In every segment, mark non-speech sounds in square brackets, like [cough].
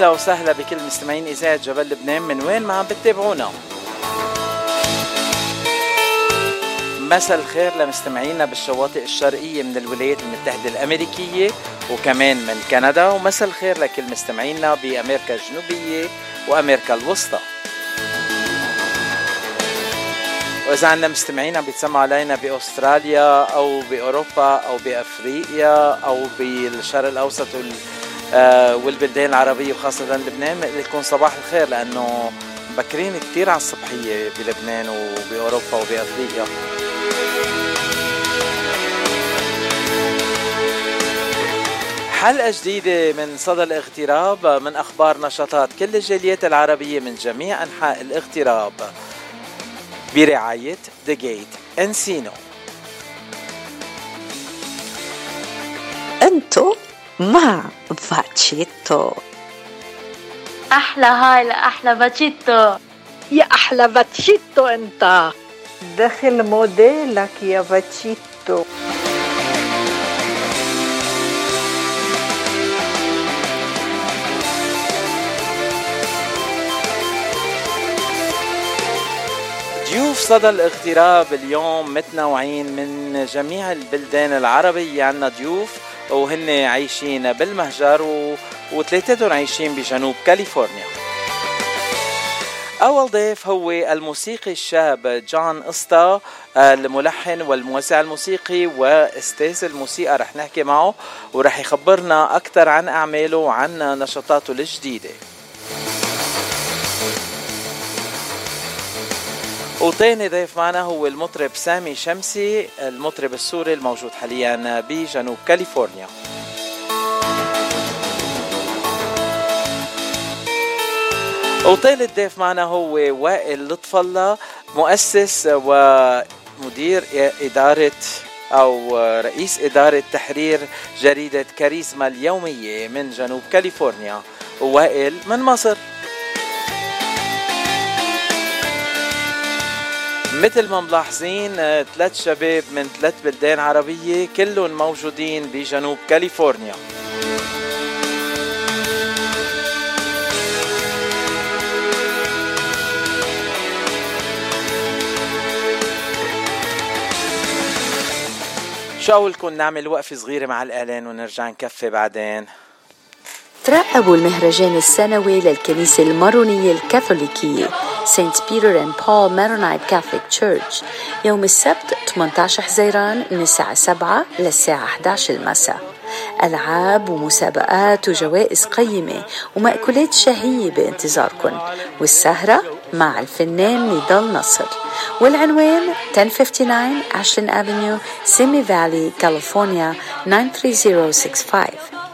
أهلا وسهلا بكل مستمعين إذاعة جبل لبنان. من وين ما عم بتتابعونا. مساء الخير لمستمعينا بالشواطئ الشرقية من الولايات المتحدة الأمريكية وكمان من كندا ومساء الخير لكل مستمعينا بأمريكا الجنوبية وأمريكا الوسطى. وإذا عندنا مستمعين عم علينا بأستراليا أو بأوروبا أو بأفريقيا أو بالشرق الأوسط آه، والبلدان العربية وخاصة لبنان لكم صباح الخير لأنه مبكرين كتير على الصبحية بلبنان وبأوروبا وبأفريقيا. حلقة جديدة من صدى الاغتراب من أخبار نشاطات كل الجاليات العربية من جميع أنحاء الاغتراب. برعاية The Gate انسينو أنتو مع فاتشيتو أحلى هاي لأحلى باتشيتو يا أحلى باتشيتو أنت. داخل موديلك يا باتشيتو ضيوف صدى الاغتراب اليوم متنوعين من جميع البلدان العربية. عنا ضيوف وهن عايشين بالمهجر و... وثلاثتهم عايشين بجنوب كاليفورنيا. أول ضيف هو الموسيقي الشاب جون إستا الملحن والموزع الموسيقي وأستاذ الموسيقى رح نحكي معه ورح يخبرنا أكثر عن أعماله وعن نشاطاته الجديدة. وتاني ضيف معنا هو المطرب سامي شمسي المطرب السوري الموجود حاليا بجنوب كاليفورنيا. وثالث ضيف معنا هو وائل لطف الله مؤسس ومدير إدارة أو رئيس إدارة تحرير جريدة كاريزما اليومية من جنوب كاليفورنيا. ووائل من مصر؟ مثل ما ملاحظين ثلاث شباب من ثلاث بلدان عربية كلهم موجودين بجنوب كاليفورنيا. شو أقولكم؟ نعمل وقفة صغيرة مع الإعلان ونرجع نكفي بعدين. ترقبوا المهرجان السنوي للكنيسة المارونية الكاثوليكية Saint Peter and Paul Maronite Catholic Church يوم السبت 18 حزيران من الساعة 7 للساعة 11 المساء. ألعاب ومسابقات وجوائز قيمة ومأكولات شهية بانتظاركم والسهرة مع الفنان نضال نصر. والعنوان 1059 Ashland Avenue سيمي فالي كاليفورنيا 93065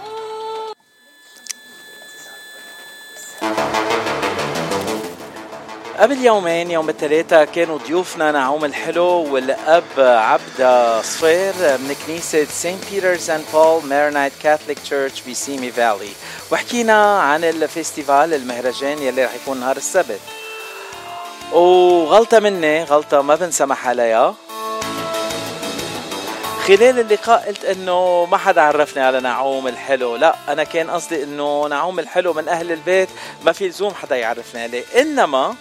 قبل يومين يوم الثلاثاء كانوا ضيوفنا نعوم الحلو والأب عبدة صفير من كنيسة Saint Peter's and Paul Maronite Catholic Church بسيمي فالي وحكينا عن ال festival المهرجان يلي رح يكون نهار السبت. وغلطة مني غلطة ما بنسمح عليها خلال اللقاء قلت إنه ما حدا عرفني على نعوم الحلو. لا أنا كان قصدي إنه نعوم الحلو من أهل البيت ما في لزوم حدا يعرفني عليه. إنما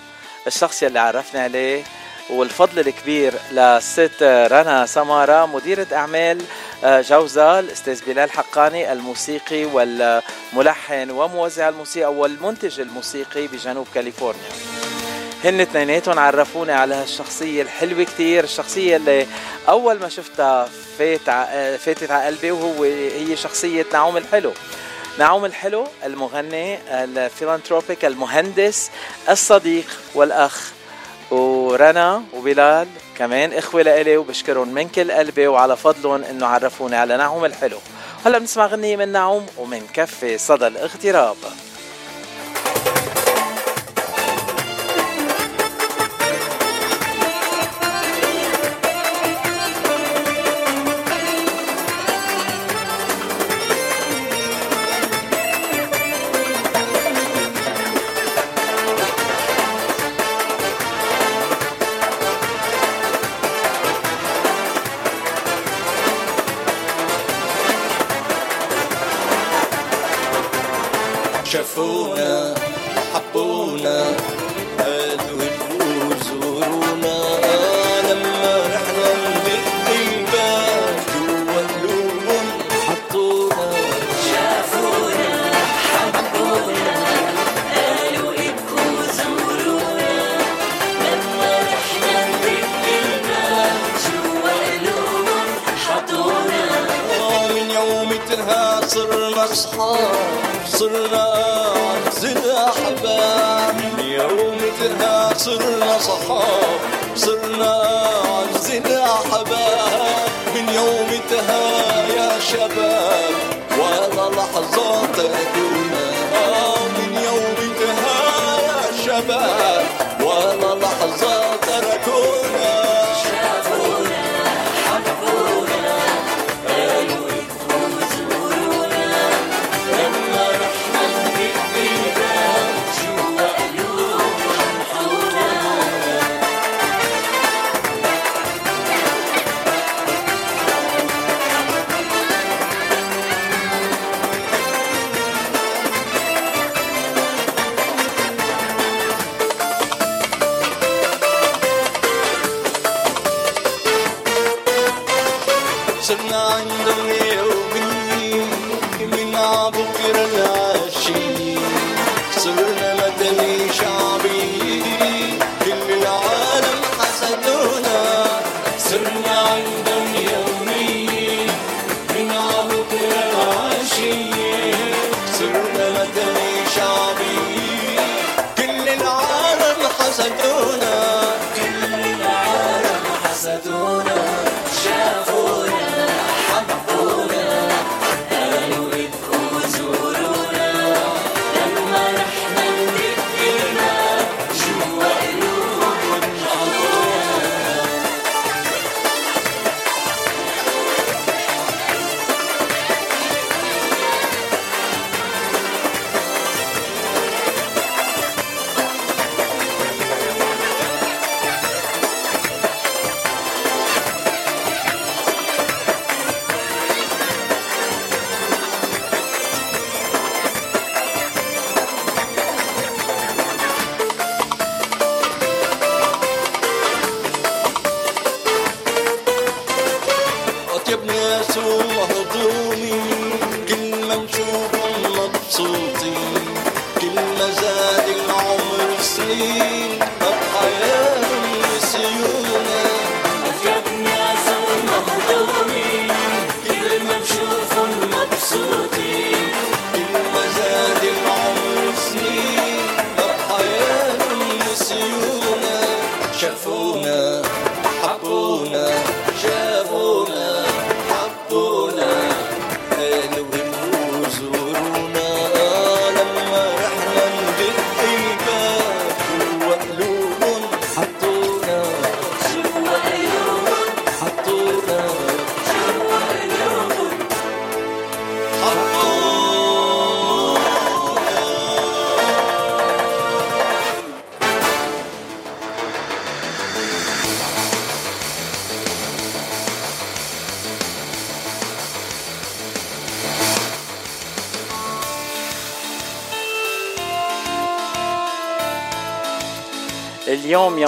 الشخص يلي عرفني عليه والفضل الكبير لست رنا سمارة مديرة أعمال آه، جوزة الأستاذ بلال حقاني الموسيقي والملحن وموزع الموسيقى والمنتج الموسيقي بجنوب كاليفورنيا. هن اثنيناتهم عرفوني على هالشخصية الحلوة كتير. الشخصية اللي أول ما شفتها فات آه، فاتت على قلبي وهو هي شخصية نعوم الحلو. نعوم الحلو المغني الفيلانتروبيك المهندس الصديق والأخ ورنا وبلال كمان إخوة لإلي وبشكرهم من كل قلبي وعلى فضلهم إنه عرفوني على نعوم الحلو. هلا بنسمع غنية من نعوم ومن كفي صدى الاغتراب.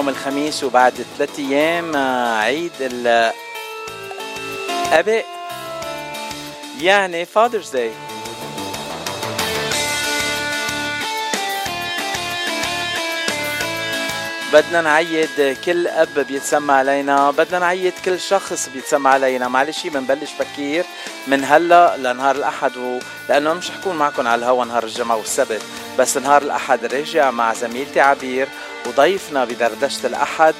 يوم الخميس وبعد ثلاث أيام آه، عيد الاباء يعني فاذرز داي بدنا نعيد كل أب بيتسمى علينا بدنا نعيد كل شخص بيتسمى علينا. معلش بنبلش بكير من هلا لنهار الأحد و... لأنه مش حكون معكم على الهوا نهار الجمعة والسبت بس نهار الأحد راجع مع زميلتي عبير وضيفنا بدردشة الأحد.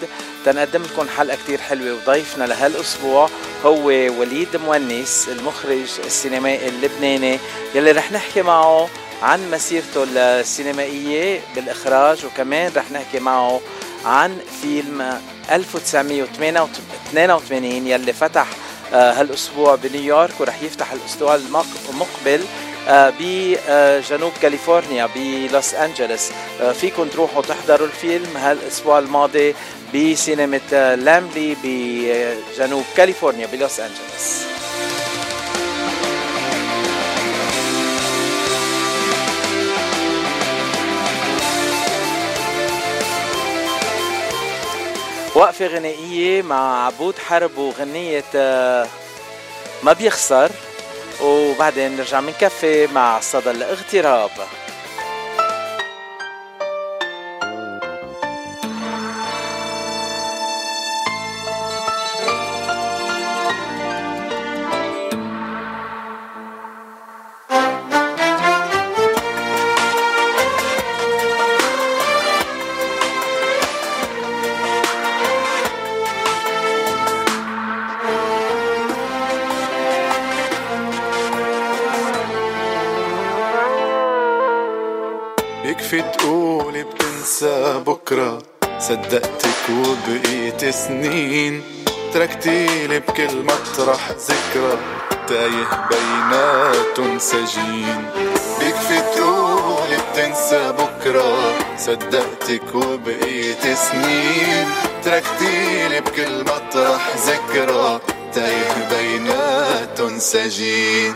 تنقدم لكم حلقة كتير حلوة وضيفنا لهالأسبوع هو وليد مونس المخرج السينمائي اللبناني يلي رح نحكي معه عن مسيرته السينمائية بالإخراج وكمان رح نحكي معه عن فيلم 1982 يلي فتح آه، هالأسبوع بنيويورك ورح يفتح الأسبوع المق- المقبل آه، بجنوب كاليفورنيا بلوس أنجلوس. آه، آه، فيكم تروحوا تحضروا الفيلم. هالأسبوع الماضي بسينما لاملي بجنوب كاليفورنيا بلوس أنجلوس. وقفة غنائية مع عبود حرب وغنية آه، ما بيخسر. وبعدين نرجع منكفي مع صدى الاغتراب. صدقتك وبقيت سنين. تركتيلي بكل مطرح ذكرى. تايه بيناتن سجين بيكفي تقولي بتنسى بكرة. صدقتك وبقيت سنين. تركتيلي بكل مطرح ذكرى. تايه بيناتن سجين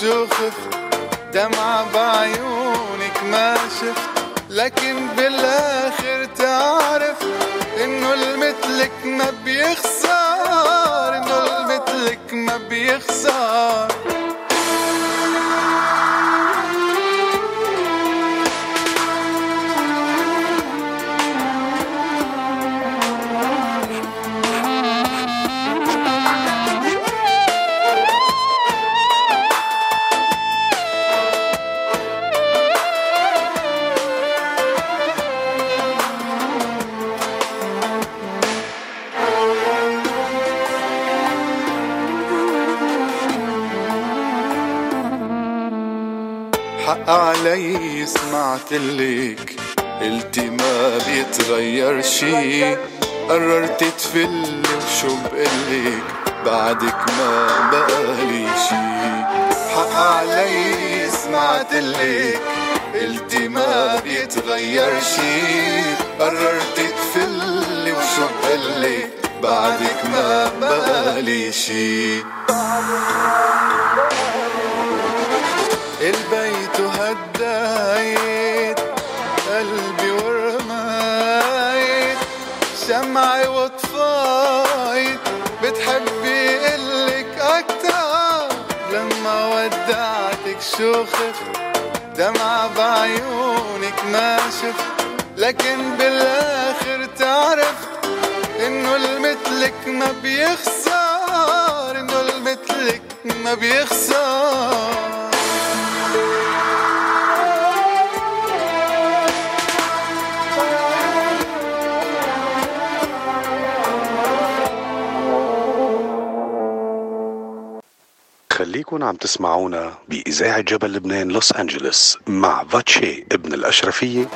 ودعتك شو خفت دمعة بعيونك ما شفت لكن بالآخر تعرف إنه المثلك ما بيخسر إنه المثلك ما بيخسر. علي سمعت لك. قلتي ما بيتغير شي. قررت تفلي وشو بقلك بعدك ما بقالي شي. حق علي سمعت لك. قلتي ما بيتغير شي. قررت تفلي وشو بقلك بعدك ما بقالي شي. البيت ودعتك شو خفت دمعة بعيونك ما شفت. لكن بالآخر تعرف إنه المثلك ما بيخسر إنه المثلك ما بيخسر. خليكن عم تسمعونا بإذاعة جبل لبنان لوس أنجلوس مع فاتشي ابن الأشرفية.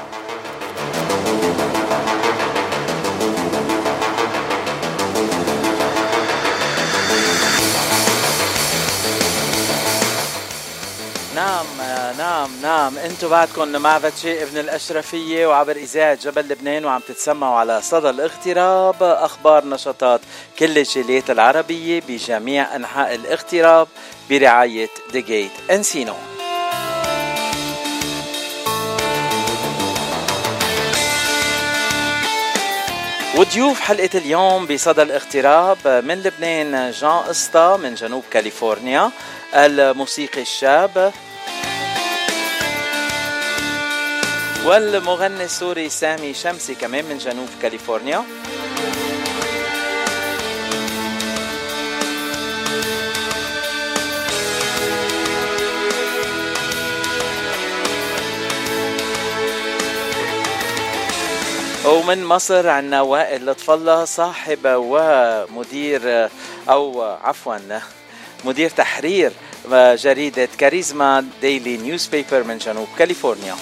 نعم. نعم نعم. أنتم بعدكم مع فتشي ابن الأشرفية وعبر اذاعه جبل لبنان وعم تتسمعوا على صدى الاغتراب أخبار نشاطات كل الجاليات العربية بجميع أنحاء الاغتراب برعاية The Gate Encino وضيوف حلقة اليوم بصدى الاغتراب من لبنان جان استا من جنوب كاليفورنيا الموسيقي الشاب والمغني السوري سامي شمسي كمان من جنوب كاليفورنيا. ومن مصر عنا وائل لطف الله صاحب ومدير أو عفوا مدير تحرير جريدة كاريزما daily newspaper من جنوب كاليفورنيا.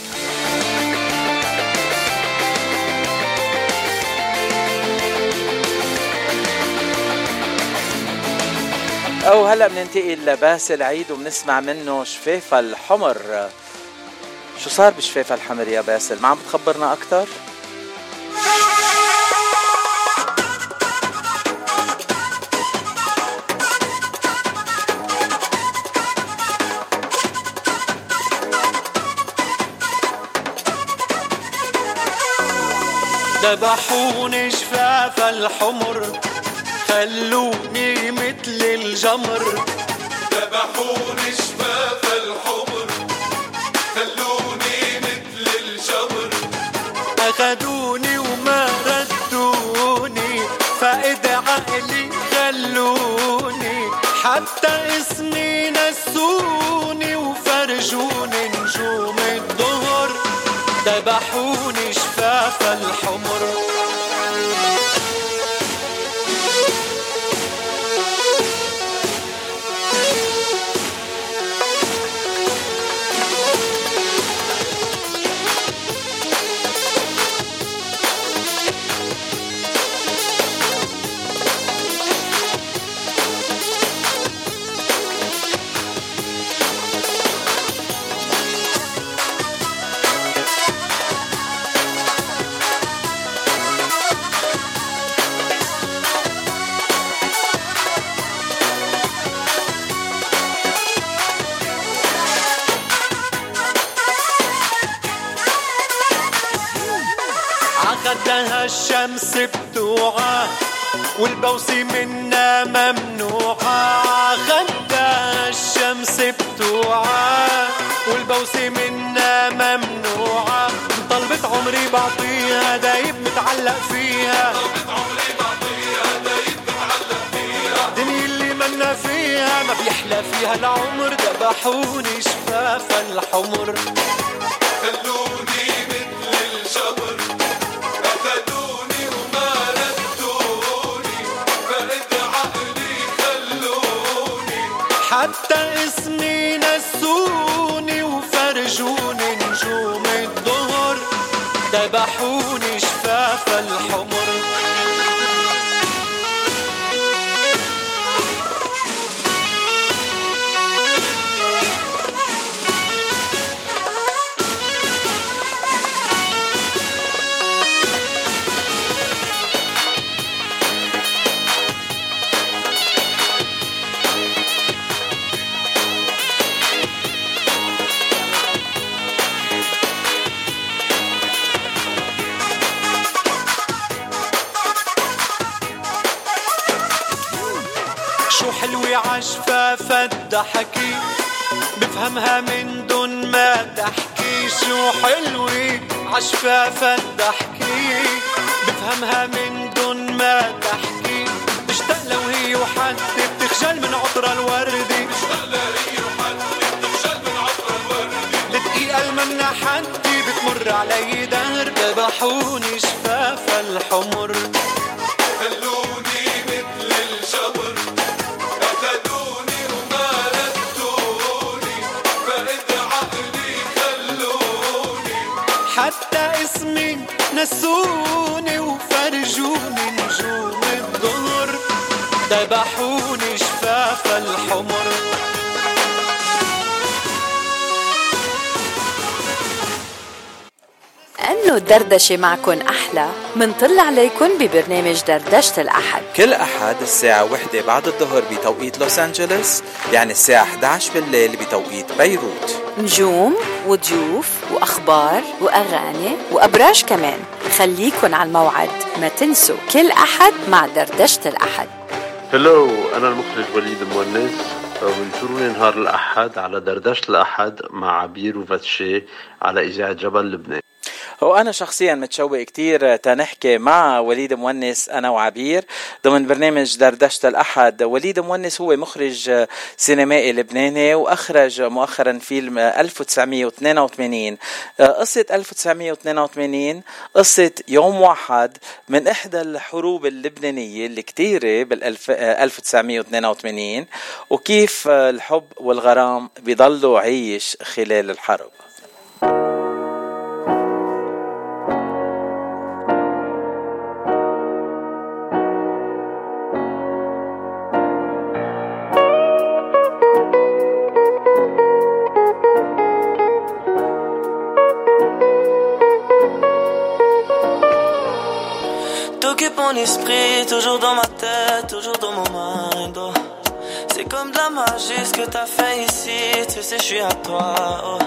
أو هلا بننتقل لباسل عيد وبنسمع منه شفيفة الحمر. شو صار بشفيفة الحمر يا باسل؟ ما عم بتخبرنا أكثر ذبحوني شفاف الحمر. خلوني مثل الجمر ذبحوني شفاف الحمر بيحلى فيها العمر ذبحوني شفاف الحمر. بفهمها من دون ما تحكي. شو حلوة عشفافة الضحكي بفهمها من دون ما تحكي. بشتاق لو هي وحدي بتخجل من عطر الوردي الدقيقة المنا حدي بتمر علي دهر. ذبحوني شفاف الحمر. أنه الدردشة معكن أحلى. منطل عليكن ببرنامج دردشة الأحد. كل أحد الساعة وحدة بعد الظهر بتوقيت لوس أنجلوس يعني الساعة 11 بالليل بتوقيت بيروت. نجوم وضيوف وأخبار وأغاني وأبراج كمان. خليكن على الموعد ما تنسوا كل أحد مع دردشة الأحد. هلو أنا المخرج وليد مونس وانشروني نهار الأحد على دردشة الأحد مع عبير وفاتشي على إذاعة جبل لبنان. وأنا شخصيا متشوق كتير تنحكي مع وليد مونس أنا وعبير. ضمن برنامج دردشة الأحد وليد مونس هو مخرج سينمائي لبناني وأخرج مؤخرا فيلم 1982 قصة 1982 قصة يوم واحد من إحدى الحروب اللبنانية الكتيرة بال 1982 وكيف الحب والغرام بيضلوا عيش خلال الحرب. mon esprit, toujours dans ma tête, toujours dans mon mind. Oh. C'est comme de la magie ce que t'as fait ici, tu sais, je suis à toi. Oh.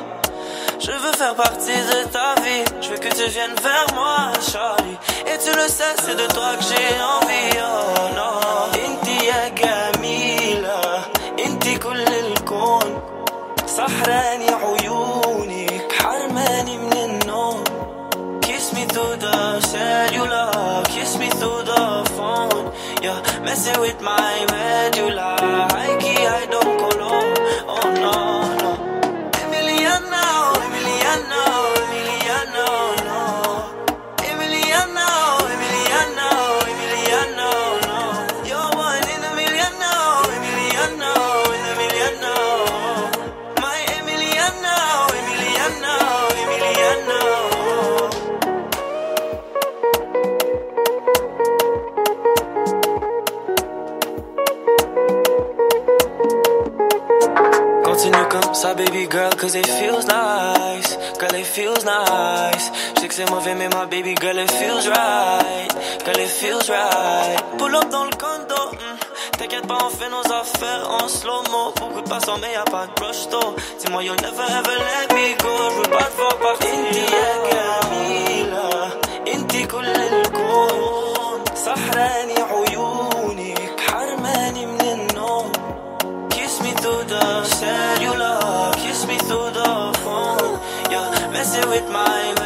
Je veux faire partie de ta vie, je veux que tu viennes vers moi, Charlie. Et tu le sais, c'est de toi que j'ai envie, oh non. Inti ya gamila, inti كل الكون سحراني عيونك حرماني من النوم Kiss me through the cellular, Yeah, messing with my medulla. baby girl, cause it feels nice. Girl, it feels nice. Je sais que c'est mauvais, mais ma baby girl, it feels right. Girl, it feels right. Pull up dans le condo. mm. T'inquiète pas, on fait nos affaires en slow-mo. Beaucoup de passants, mais y'a pas de rush though. Dis-moi, you'll never ever let me go. Je veux pas te voir partir. Inti ya Camila. Inti كل الكون. سحراني with my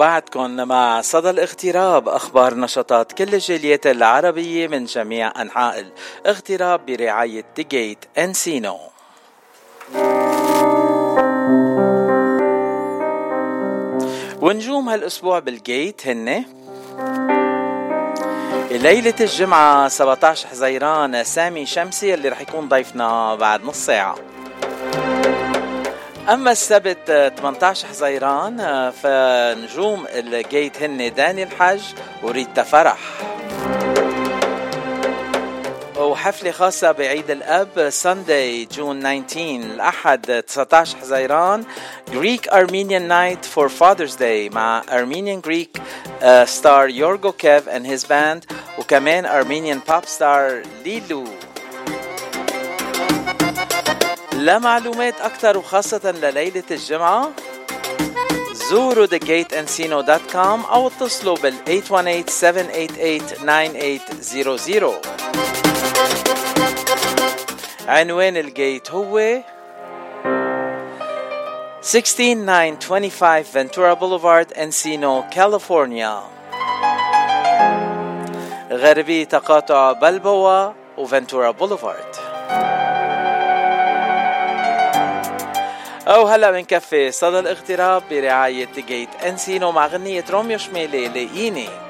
وبعدكم مع صدى الاغتراب أخبار نشاطات كل الجاليات العربية من جميع أنحاء الاغتراب برعاية The Gate Encino ونجوم هالأسبوع بال Gate هن ليلة الجمعة 17 حزيران سامي شمسي اللي رح يكون ضيفنا بعد نص ساعة. أما السبت آه، 18 حزيران آه، فنجوم ال Gate هن داني الحج وريتا فرح وحفلة خاصة بعيد الأب Sunday June 19 الأحد 19 حزيران Greek Armenian Night for Father's Day مع Armenian Greek uh, star Yorgo Kev and his band وكمان Armenian pop star ليلو لمعلومات أكثر وخاصة لليلة الجمعة. زوروا thegateencino.com أو اتصلوا بال 818-788-9800 عنوان الجيت هو 16925 Ventura Boulevard Encino كاليفورنيا غربي تقاطع بلبوا وفنتورا بوليفارد. أو هلا بنكفي صدى الاغتراب برعاية جيت انسينو مع غنية روميو شميلي لاقيني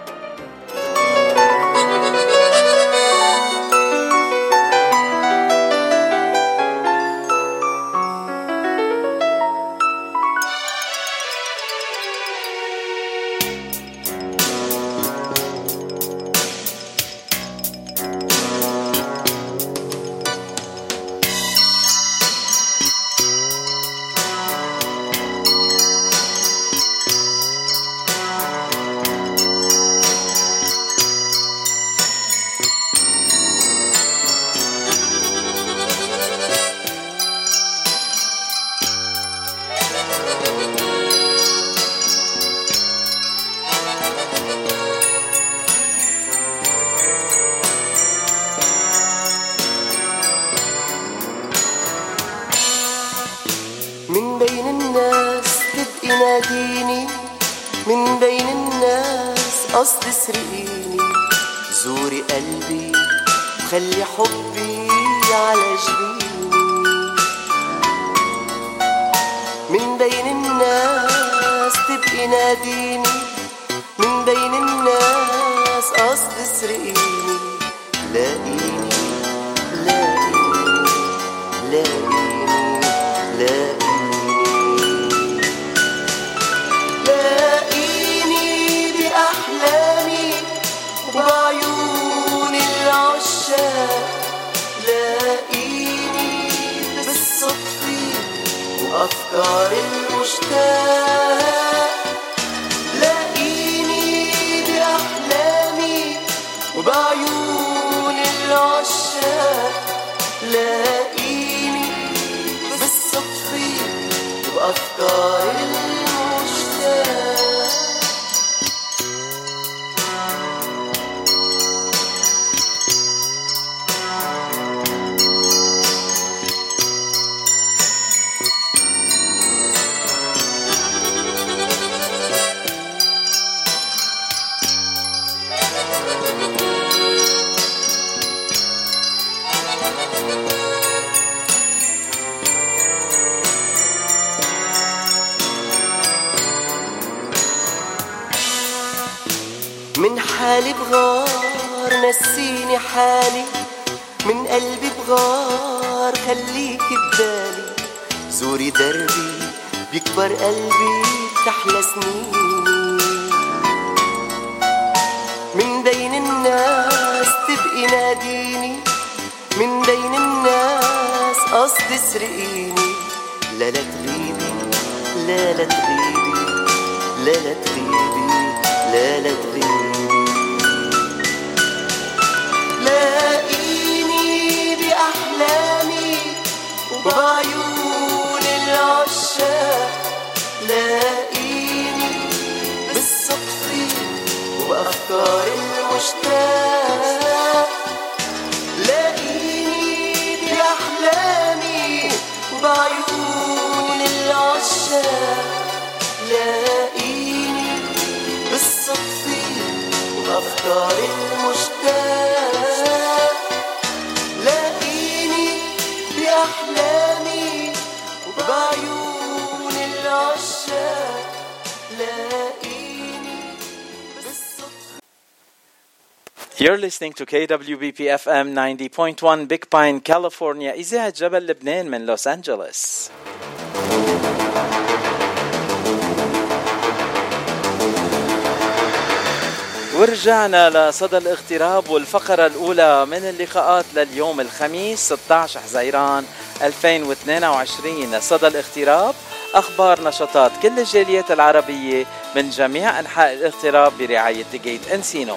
وخلي حبي على جبيني. من بين الناس تبقي ناديني. Listening to KWBP FM 90.1 Big Pine, California. إذاعة جبل لبنان من لوس أنجلوس. ورجعنا لصدى الاغتراب والفقرة الأولى من اللقاءات لليوم الخميس 16 حزيران 2022 صدى الاغتراب أخبار نشاطات كل الجاليات العربية من جميع أنحاء الاغتراب برعاية جيت انسينو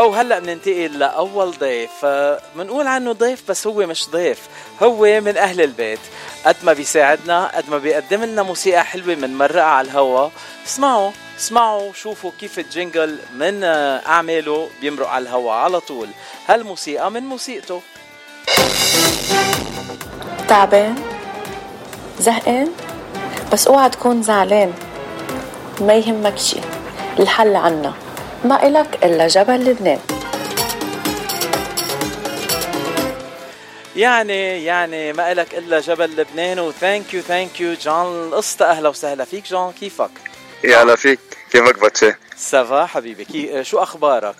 أو هلأ بننتقل لأول ضيف. آه، بنقول عنه ضيف بس هو مش ضيف. هو من أهل البيت. قد ما بيساعدنا قد ما بيقدم لنا موسيقى حلوة من مرقها على الهوا. اسمعوا اسمعوا شوفوا كيف الجنجل من آه، أعماله بيمرق على الهوا على طول. هالموسيقى من موسيقته. تعبان؟ زهقان؟ بس اوعى تكون زعلان. ما يهمك شي. الحل عنا. ما إلك إلا جبل لبنان. يعني يعني ما إلك إلا جبل لبنان و thank you thank you جون إستا أهلا وسهلا فيك جون كيفك؟ يا هلا فيك. كيفك باتشي؟ ça va حبيبي. كي شو أخبارك؟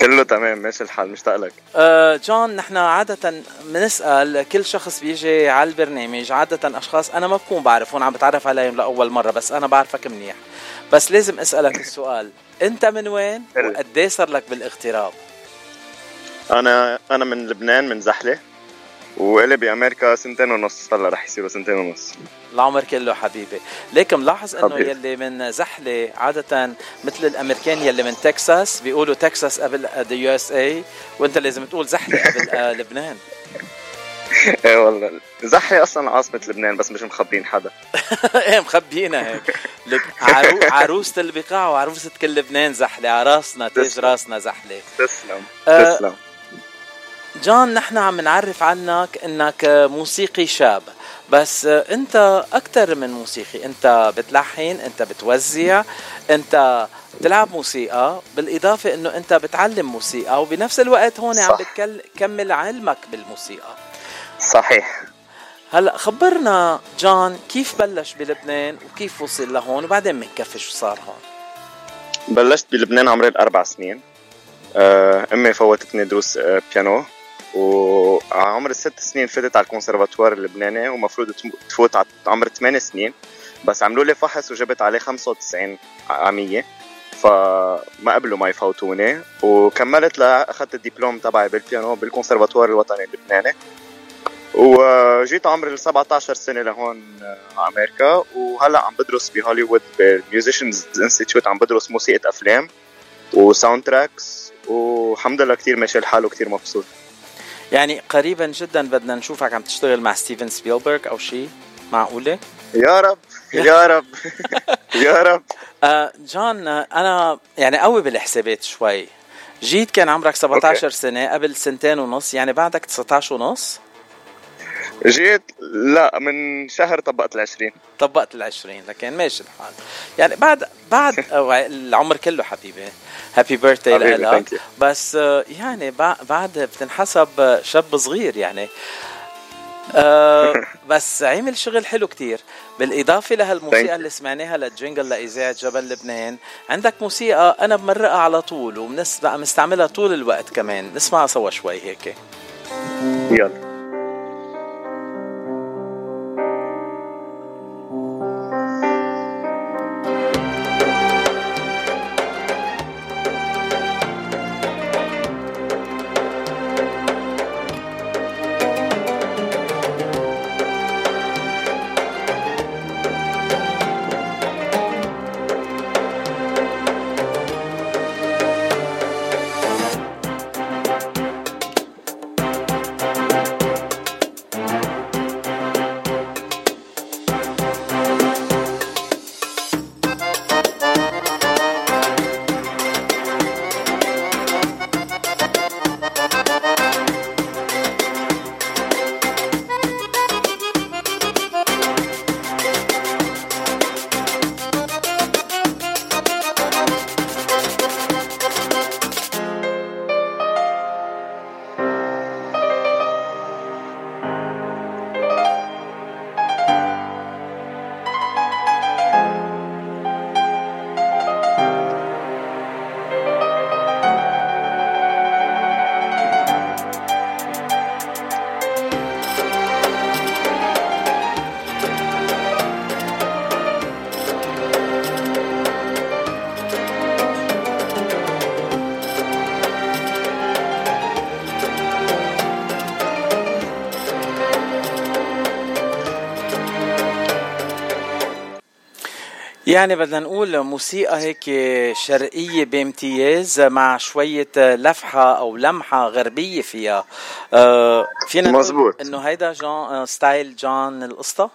كله تمام. ماشي الحال. مشتاق لك. آه، جون نحن عادة بنسأل كل شخص بيجي على البرنامج عادة أشخاص أنا ما بكون بعرفهم عم بتعرف عليهم لأول مرة بس أنا بعرفك منيح. بس لازم أسألك السؤال. أنت من وين وقد إيه صار لك بالاغتراب؟ أنا أنا من لبنان من زحلة وإلي بأمريكا سنتين ونص هلأ رح يصيروا سنتين ونص العمر كله حبيبي لكن ملاحظ إنه حبيبي. يلي من زحلة عادة مثل الأمريكان يلي من تكساس بيقولوا تكساس قبل the USA وأنت لازم تقول زحلة قبل آه، لبنان [laughs] إيه والله. زحلة أصلا عاصمة لبنان بس مش مخبين حدا. [laughs] إيه مخبينا هيك. لك عرو... [laughs] عروسة البقاع وعروسة كل لبنان زحلة. على راسنا تاج. راسنا زحلة. تسلم. آه، تسلم. جون نحن عم نعرف عنك إنك موسيقي شاب. بس أنت أكثر من موسيقي. أنت بتلحن أنت بتوزع أنت بتلعب موسيقى. بالإضافة إنه أنت بتعلم موسيقى وبنفس الوقت هون عم صح. بتكمل علمك بالموسيقى. صحيح. هلا خبرنا جون كيف بلش بلبنان وكيف وصل لهون وبعدين بنكفي شو صار هون. بلشت بلبنان عمري الأربع سنين. آه، أمي فوتتني دروس آه، بيانو. وعمر الست سنين فتت على الكونسرفاتوار اللبناني ومفروض تفوت على عمر ثمان سنين. بس عملوا لي فحص وجبت عليه 95 ع المية. فما قبلوا ما يفوتوني. وكملت لأخذت الدبلوم تبعي بالبيانو بالكونسرفاتوار الوطني اللبناني. وجيت عمري ال 17 سنة لهون آه، أمريكا وهلأ عم بدرس بهوليوود بال Musicians Institute عم بدرس موسيقى أفلام و soundtracks والحمد لله كثير ماشي الحال وكثير مبسوط. يعني قريبا جدا بدنا نشوفك عم تشتغل مع ستيفن سبيلبرغ أو شيء معقولة؟ يا رب يا رب [laughs] يا رب. آه جون آه، أنا يعني قوي بالحسابات شوي. جيت كان عمرك 17 okay. سنة قبل سنتين ونص يعني بعدك 19 ونص. جيت لا من شهر طبقت العشرين. طبقت العشرين لكن ماشي الحال. يعني بعد بعد [laughs] العمر كله حبيبي. happy birthday لك. بس يعني بع- بعد بتنحسب شاب صغير يعني. آه [laughs] بس عمل شغل حلو كتير. بالإضافة لهالموسيقى. اللي سمعناها لل jingle لإذاعة جبل لبنان. عندك موسيقى أنا بمرقها على طول وبنستعملها طول الوقت كمان. نسمعها سوا شوي هيك. يلا. يعني بدنا نقول موسيقى هيك شرقية بامتياز مع شوية لفحة أو لمحة غربية فيها. آه فينا نقول مزبوط. إنه هيدا جون آه، style جون القسطى؟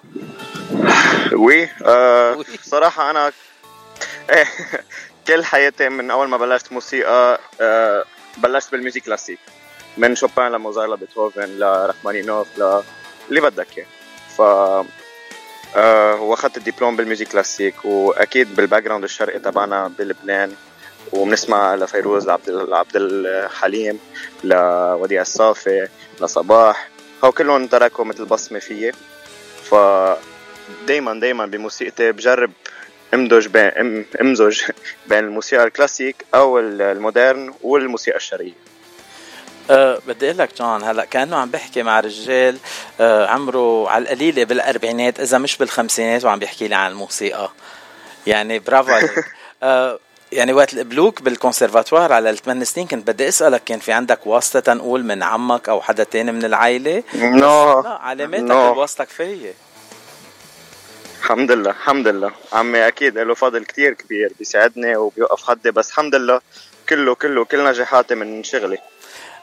وي آه صراحة أنا [laughs] إيه كل حياتي من أول ما بلشت موسيقى آه بلشت بال musique classique. من شوبان لموزار لبيتهوفن لرحمانينوف ل اللي بدك إياه. ف آه واخذت الدبلوم بال musique classique وأكيد بال background الشرقي تبعنا بلبنان وبنسمع لفيروز لعبد الحليم لوديع الصافي لصباح. هو كلهم تركوا مثل بصمة فيي. ف دايما دايما بموسيقتي بجرب امزج بين ام- امزج بين الموسيقى الكلاسيك أو ال modern والموسيقى الشرقية. أه بدي أقول لك جون هلأ كأنه عم بحكي مع رجال أه عمره على القليلة بالأربعينات إذا مش بالخمسينات وعم بيحكي لي عن الموسيقى. يعني برافو عليك. [laughs] أه يعني وقت القبلوك بالكونسرفاتوار على الثمان سنين كنت بدي أسألك كان في عندك واسطة تنقول من عمك أو حدا تاني من العائلة؟ نو. لا علاماتك. الواسطة كفاية. الحمد لله الحمد لله. عمي أكيد له فضل كتير كبير بيساعدني وبيوقف خدي بس الحمد لله كله كله كل نجاحاتي من شغلي.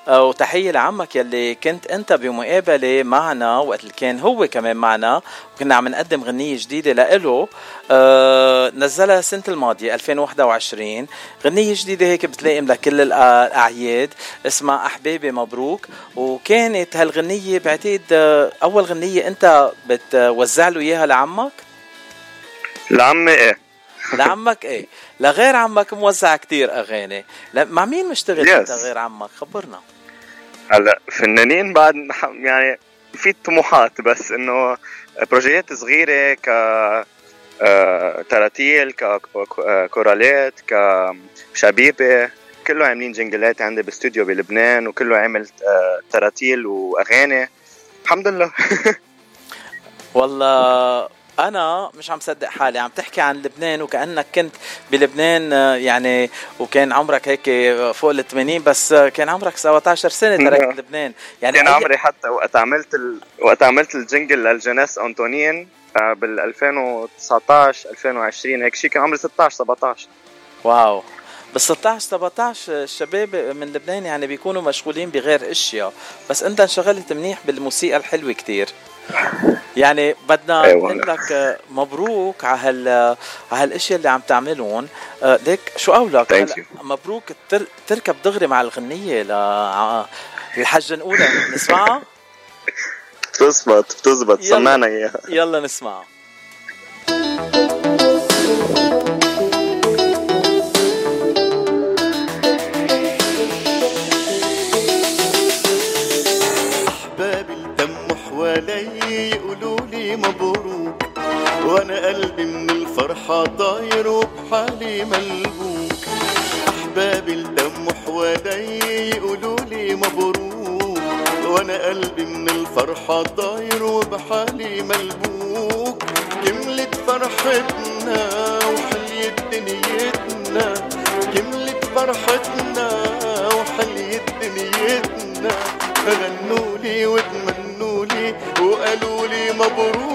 وتحية لعمك يلي كنت أنت بمقابلة معنا وقت اللي كان هو كمان معنا. وكنا عم نقدم غنية جديدة لإله. آه نزلها السنة الماضية 2021 غنية جديدة هيك بتلائم لكل الأ- الأعياد. اسمها أحبابي مبروك. وكانت هالغنية بعتقد آه، أول غنية أنت بتوزع له إياها لعمك؟ لعمي إيه؟ لعمك إيه؟ لغير عمك موزع كتير أغاني. مع مين مشتغل Yes. أنت غير عمك؟ خبرنا. هلا فنانين بعد يعني في طموحات بس إنه بروجيات صغيرة ك آه، تراتيل ككورالات كشبيبه كله عاملين جنجلات عندي باستوديو بلبنان وكله عامل آه، تراتيل وأغاني. الحمد لله. [laughs] والله أنا مش عم صدق حالي عم تحكي عن لبنان وكأنك كنت بلبنان آه، يعني وكان عمرك هيك فوق ال 80 بس كان عمرك 17 سنة تركت لبنان. يعني كان عمري حتى وقت عملت ال... وقت عملت الجنجل للجناس انطونين آه، بال 2019 2020 هيك شيء كان عمري 16 17 واو. بال 16 17 الشباب من لبنان يعني بيكونوا مشغولين بغير إشياء. بس أنت انشغلت منيح بالموسيقى الحلوة كتير. يعني بدنا أيوة. نقول لك مبروك على هال على هالاشياء اللي عم تعملهم آه، ليك شو قولك؟ مبروك تركب دغري مع الغنية ل الحجة الأولى نسمعها؟ بتزبط بتزبط سمعنا إياها. يلا نسمعها. وأنا قلبي من الفرحة طاير وبحالي ملبوك. احبابي الدم حوالي يقولوا لي مبروك. وأنا قلبي من الفرحة طاير وبحالي ملبوك. كملت فرحتنا وحليت دنيتنا. كملت فرحتنا وحليت دنيتنا. غنوا لي وتمنوا لي وقالوا لي مبروك.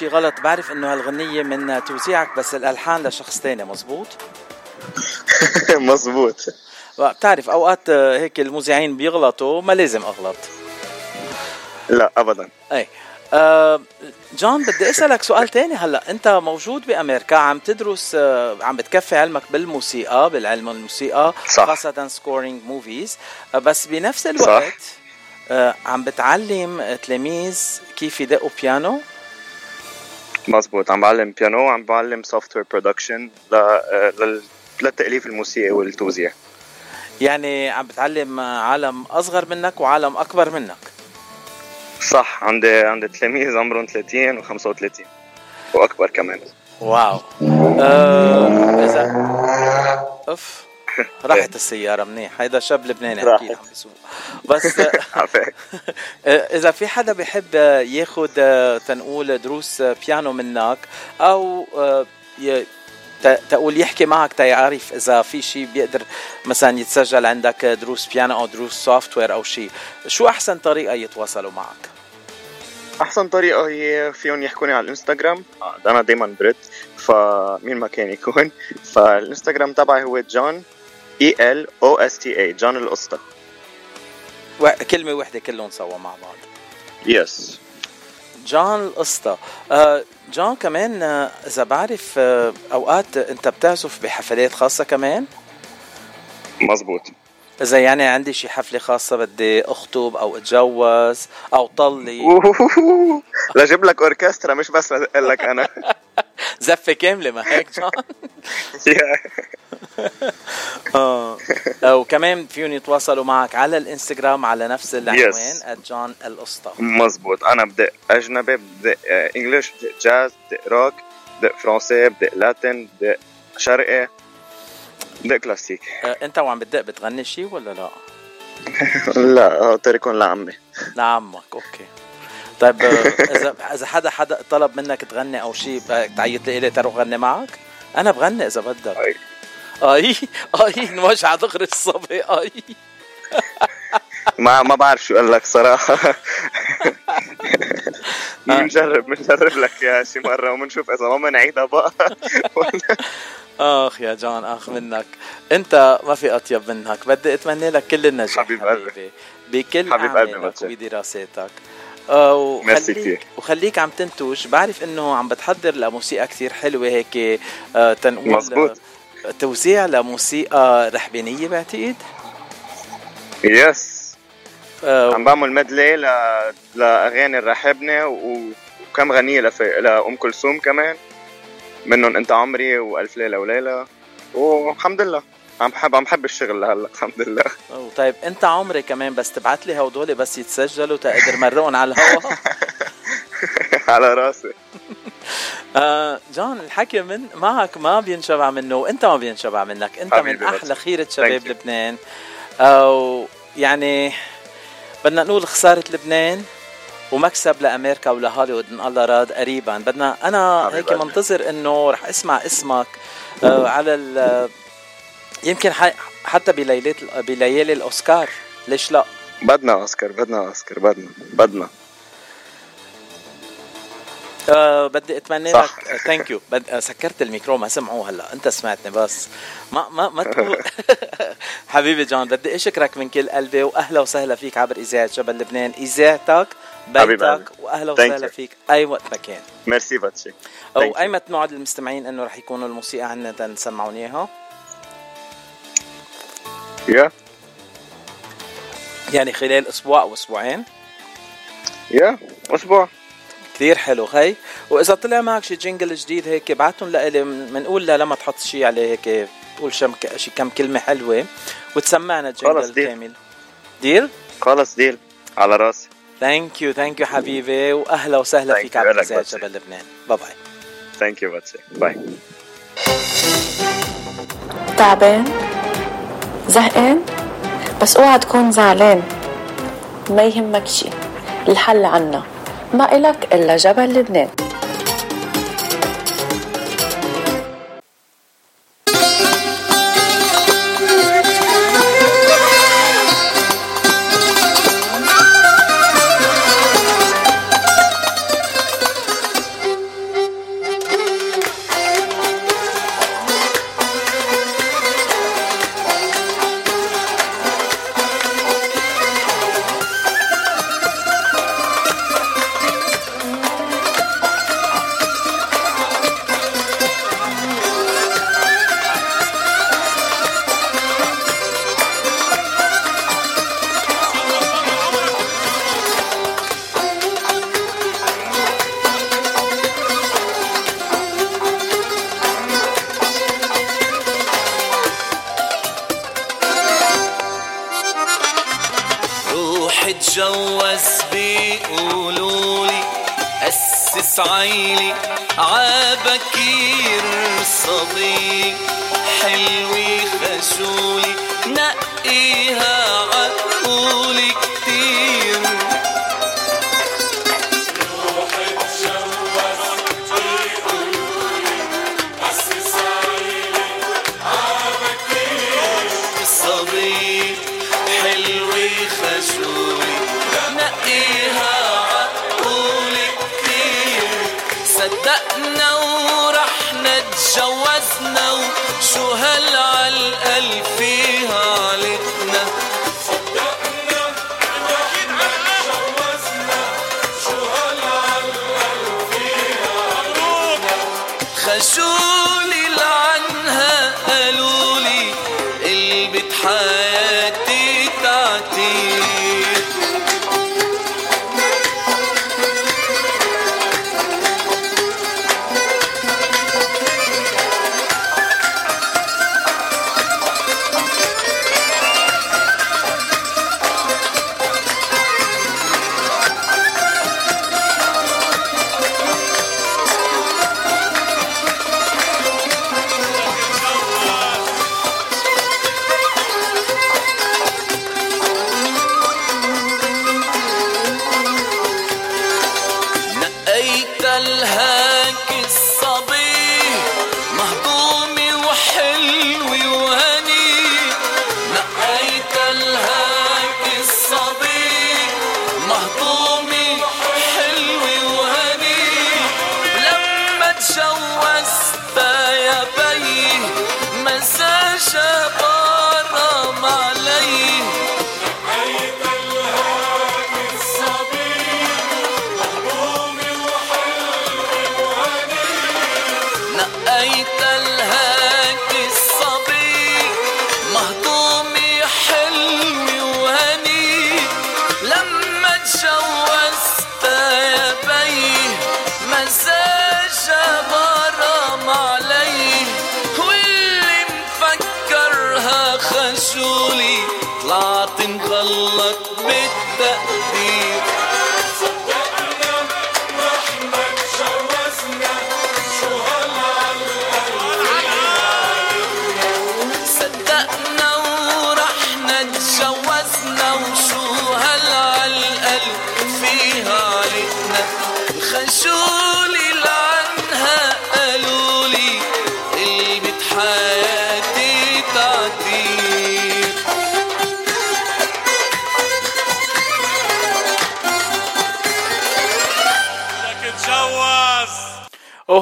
شيء غلط بعرف إنه هالغنية من توزيعك بس الألحان لشخص تاني مزبوط [laughs] مزبوط بتعرف أوقات آه، هيك المذيعين بيغلطوا ما لازم أغلط. لا ابدا. أي. آه جون بدي أسألك سؤال تاني. هلأ أنت موجود بأمريكا عم تدرس آه عم بتكفي علمك بالموسيقى بالعلم الموسيقى صح. خاصة scoring movies آه بس بنفس الوقت صح. آه عم بتعلم تلاميذ كيف يدقوا بيانو مزبوط عم بعلم بيانو وعم بعلم software production للتأليف الموسيقي والتوزيع. يعني عم بتعلم عالم أصغر منك وعالم أكبر منك. صح عندي عندي تلاميذ عمرهم 30 و35 وأكبر كمان. wow. آه اذا أف. [laughs] راحت السيارة منيح. هيدا شاب لبناني. أكيد عم بيسوق بس. [laughs] عفاك. إذا في حدا بيحب ياخد تنقول دروس بيانو منك أو تقول يحكي معك تيعرف إذا في شيء بيقدر مثلا يتسجل عندك دروس بيانو أو دروس software أو شيء شو أحسن طريقة يتواصلوا معك؟ أحسن طريقة هي فيهم يحكوني على الإنستغرام. آه، أنا دايما برد فمين ما كان يكون. فالإنستغرام تبعي هو جون. E L O S T A جون القسطى و- كلمة واحدة كلهم سوا مع بعض. yes جون القسطى آه جون كمان آه، إذا بعرف آه أوقات أنت بتعزف بحفلات خاصة كمان؟ مزبوط إذا يعني عندي شي حفلة خاصة بدي أخطب أو أتجوز أو طلي. لجيب لك أوركسترا مش بس أقول لك أنا. [laughs] زفة كاملة ما هيك جون. [laughs] آه. وكمان فيهم يتواصلوا معك على الإنستغرام على نفس العنوان جون القسطى مزبوط. أنا بدق أجنبي بدق آه، English بدق جاز بدق روك بدق فرنسي بدق Latin بدق شرقي. بدق كلاسيك. آه، انت وعم بتدق بتغني شي ولا لا؟ [laughs] لا تركون لعمي. لعمك أوكي. طيب آه، إذا إذا حدا حدا طلب منك تغني أو شيء تعيط لي إلي تروح غني معك؟ أنا بغني إذا بدك. أي. أي أي نوجع دغري الصبي أي. [laughs] ما ما بعرف شو أقول لك صراحة. [laughs] بنجرب بنجرب لك يا شي مره وبنشوف إذا ما بنعيدها بقى. [laughs] آخ يا جان آخ منك. أنت ما في أطيب منك. بدي أتمنى لك كل النجاح حبيب قلبي. بكل حبيب قلبي. وبدراساتك آه، وخليك كتير. وخليك عم تنتج بعرف إنه عم بتحضر لموسيقى كثير حلوة هيك آه، تنقول مزبوط. آه، توزيع لموسيقى رحبانية بعتقد؟ يس آه، عم بعمل مدلي ل... لأغاني الرحبني و... وكم غنية لف... لأم كلثوم كمان. منهم أنت عمري وألف ليلة وليلة. والحمد لله. عم بحب عم بحب الشغل لهلا الحمد لله. أو طيب أنت عمري كمان بس تبعت لي هدول بس يتسجلوا تقدر مرقهم على الهواء [laughs] على راسي. [laughs] آه جون الحكي من معك ما بينشبع منه وأنت ما بينشبع منك. أنت من أحلى بس. خيرة شباب. لبنان. أو يعني بدنا نقول خسارة لبنان ومكسب لأمريكا ولهوليوود إن الله راد قريبا. بدنا أنا هيك. منتظر إنه رح أسمع اسمك آه على ال يمكن حتى بليلة بليالي الأوسكار. ليش لا؟ بدنا أوسكار بدنا أوسكار بدنا بدنا. آه بدي أتمنى. لك thank you سكرت الميكرو ما سمعوه هلا. أنت سمعتني بس. ما ما ما تقول [laughs] حبيبي جون بدي أشكرك من كل قلبي وأهلا وسهلا فيك عبر إذاعة جبل لبنان. إذاعتك. بيتك وأهلا وسهلا. فيك أي وقت ما كان. ميرسي باتشي أو ايمت نوعد المستمعين إنه رح يكونوا الموسيقى عنا تنسمعون إياها؟ يا يعني خلال أسبوع أو أسبوعين؟ يا أسبوع. كثير حلو. هي وإذا طلع معك شي jingle جديد هيك ابعتهم لإلي بنقول لا لما تحط شي عليه هيك تقول شم شي كم كلمة حلوة وتسمعنا deal. كامل. deal؟ خلص deal. على راسي. thank you thank you حبيبي وأهلا وسهلا Thank فيك. على بس. جبل لبنان bye bye thank you باتشي bye تعبان؟ زهقان؟ بس اوعى تكون زعلان. ما يهمك شي. الحل عنا. ما إلك إلا جبل لبنان. الهادي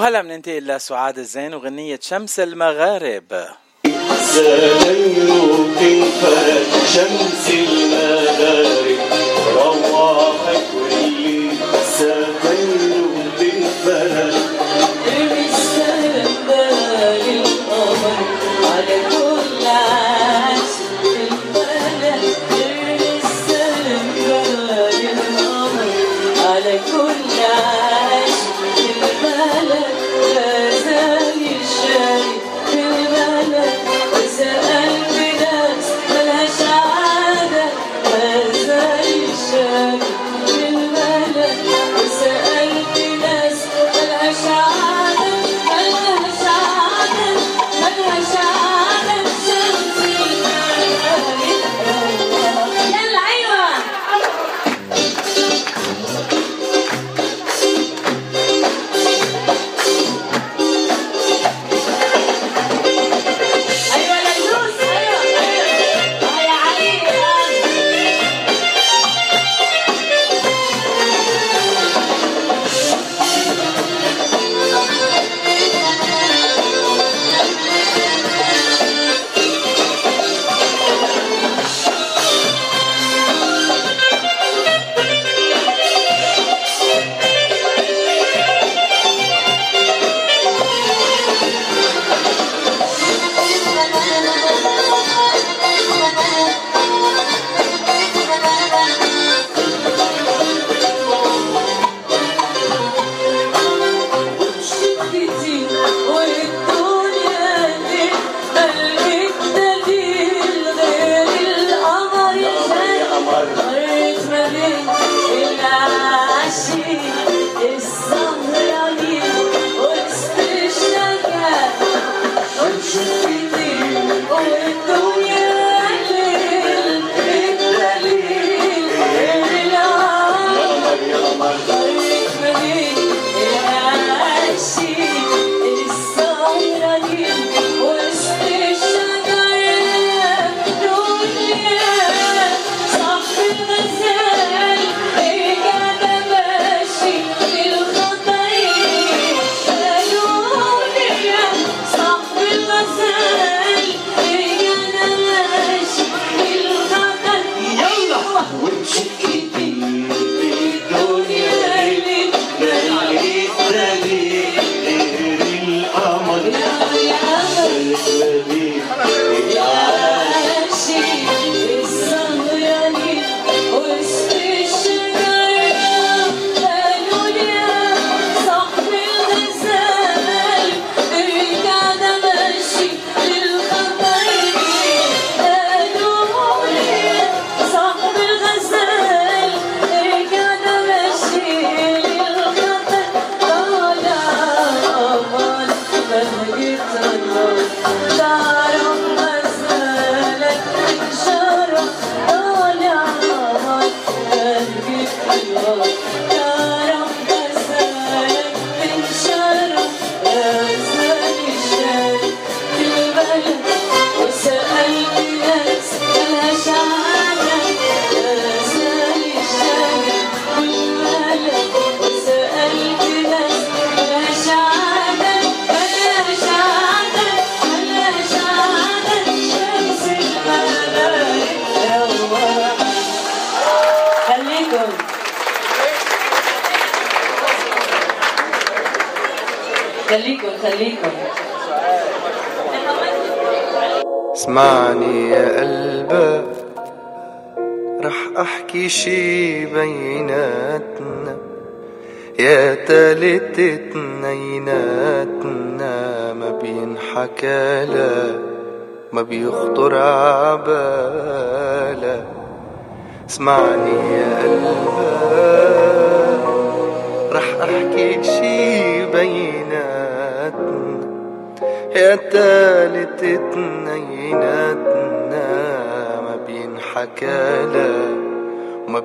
وهلا بننتقل لسعاد الزين وغنية شمس المغارب. شمس المغارب روحك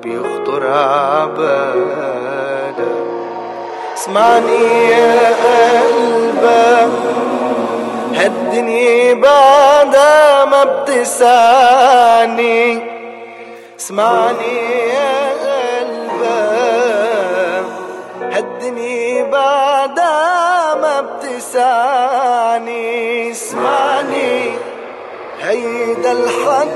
بيخطر عبالا اسمعني يا قلبك هالدنيا بعدها ما بتسعني اسمعني يا قلبك هالدنيا بعدها ما بتسعني اسمعني هيدا الحكي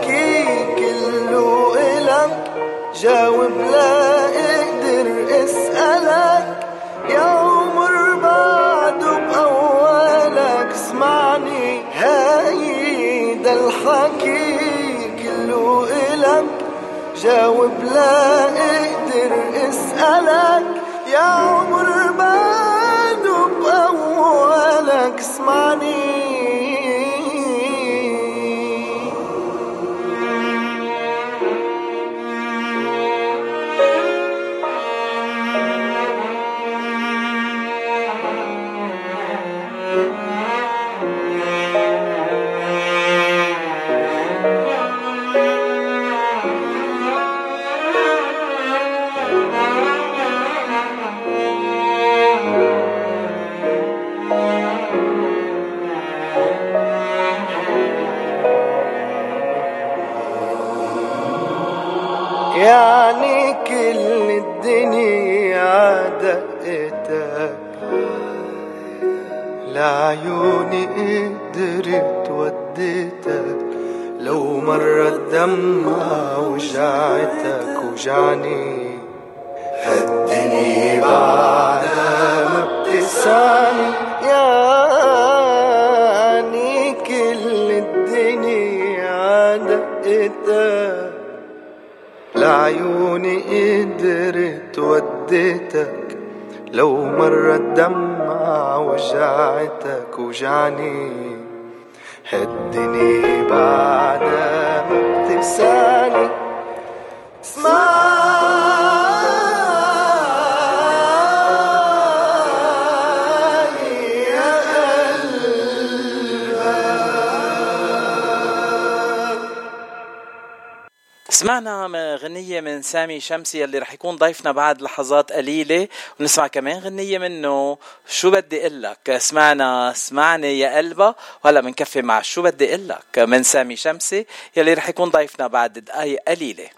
سمعنا غنية من سامي شمسي اللي رح يكون ضيفنا بعد لحظات قليلة ونسمع كمان غنية منه شو بدي قلك سمعنا سمعني يا قلبة. وهلا بنكفي مع شو بدي قلك من سامي شمسي يلي رح يكون ضيفنا بعد دقايق قليلة.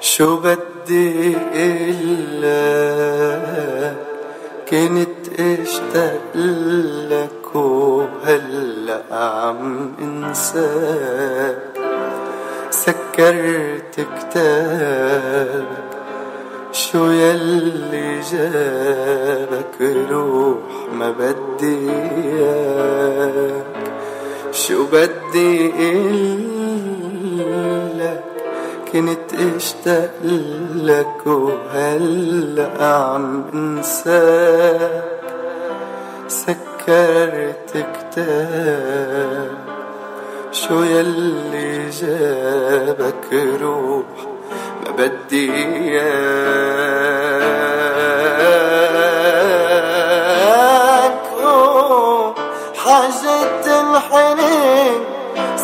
شو بدي إلا كنت اشتاق لك وهلا عم انساك سكرت كتابك شو يلي جابك روح ما بدي اياك شو بدي إلا كنت اشتاق لك وهلا عم انساك؟ سكرت كتاب شو يلي جابك روح ما بدي إياك؟ حاجة الحنين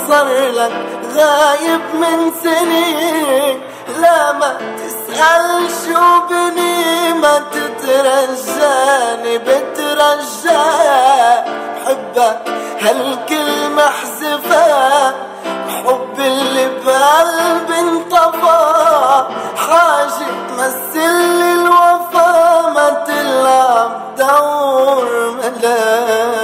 صار لك غايب من سنين. لا ما تسأل شو بني ما تترجاني بترجاك بحبك هالكلمة احذفها الحب اللي بقلبي انطفى. حاجة تمثل الوفا ما تلعب دور ملاك.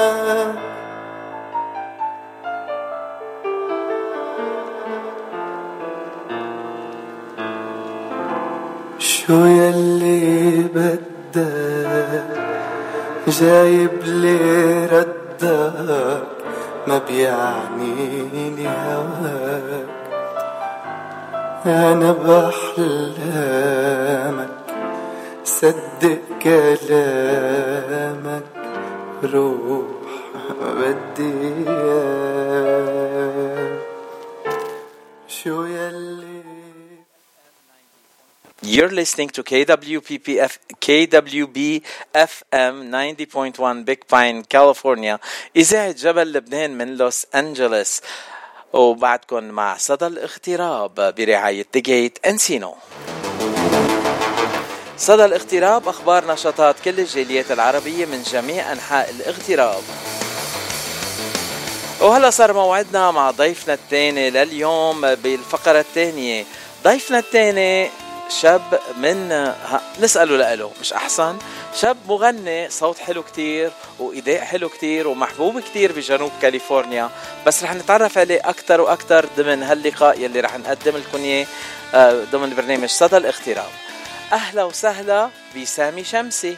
شو يلي بدك جايب لي ردك ما بيعنيني هواك. أنا بأحلامك صدق كلامك روح بدي إياك. You're listening to KWPPF, KWB FM 90.1 Big Pine, California. إذاعة جبل لبنان من لوس أنجلوس. وبعدكم مع صدى الاغتراب برعاية جيت انسينو. صدى الاغتراب أخبار نشاطات كل الجاليات العربية من جميع أنحاء الاغتراب. وهلا صار موعدنا مع ضيفنا الثاني لليوم بالفقرة الثانية ضيفنا الثاني شاب من ها نسأله لأله مش أحسن. شاب مغني صوت حلو كتير وإيداء حلو كتير ومحبوب كتير بجنوب كاليفورنيا. بس رح نتعرف عليه أكتر وأكتر ضمن هاللقاء يلي رح نقدم لكم إياه آه، ضمن برنامج صدى الاغتراب. أهلا وسهلا بسامي شمسي.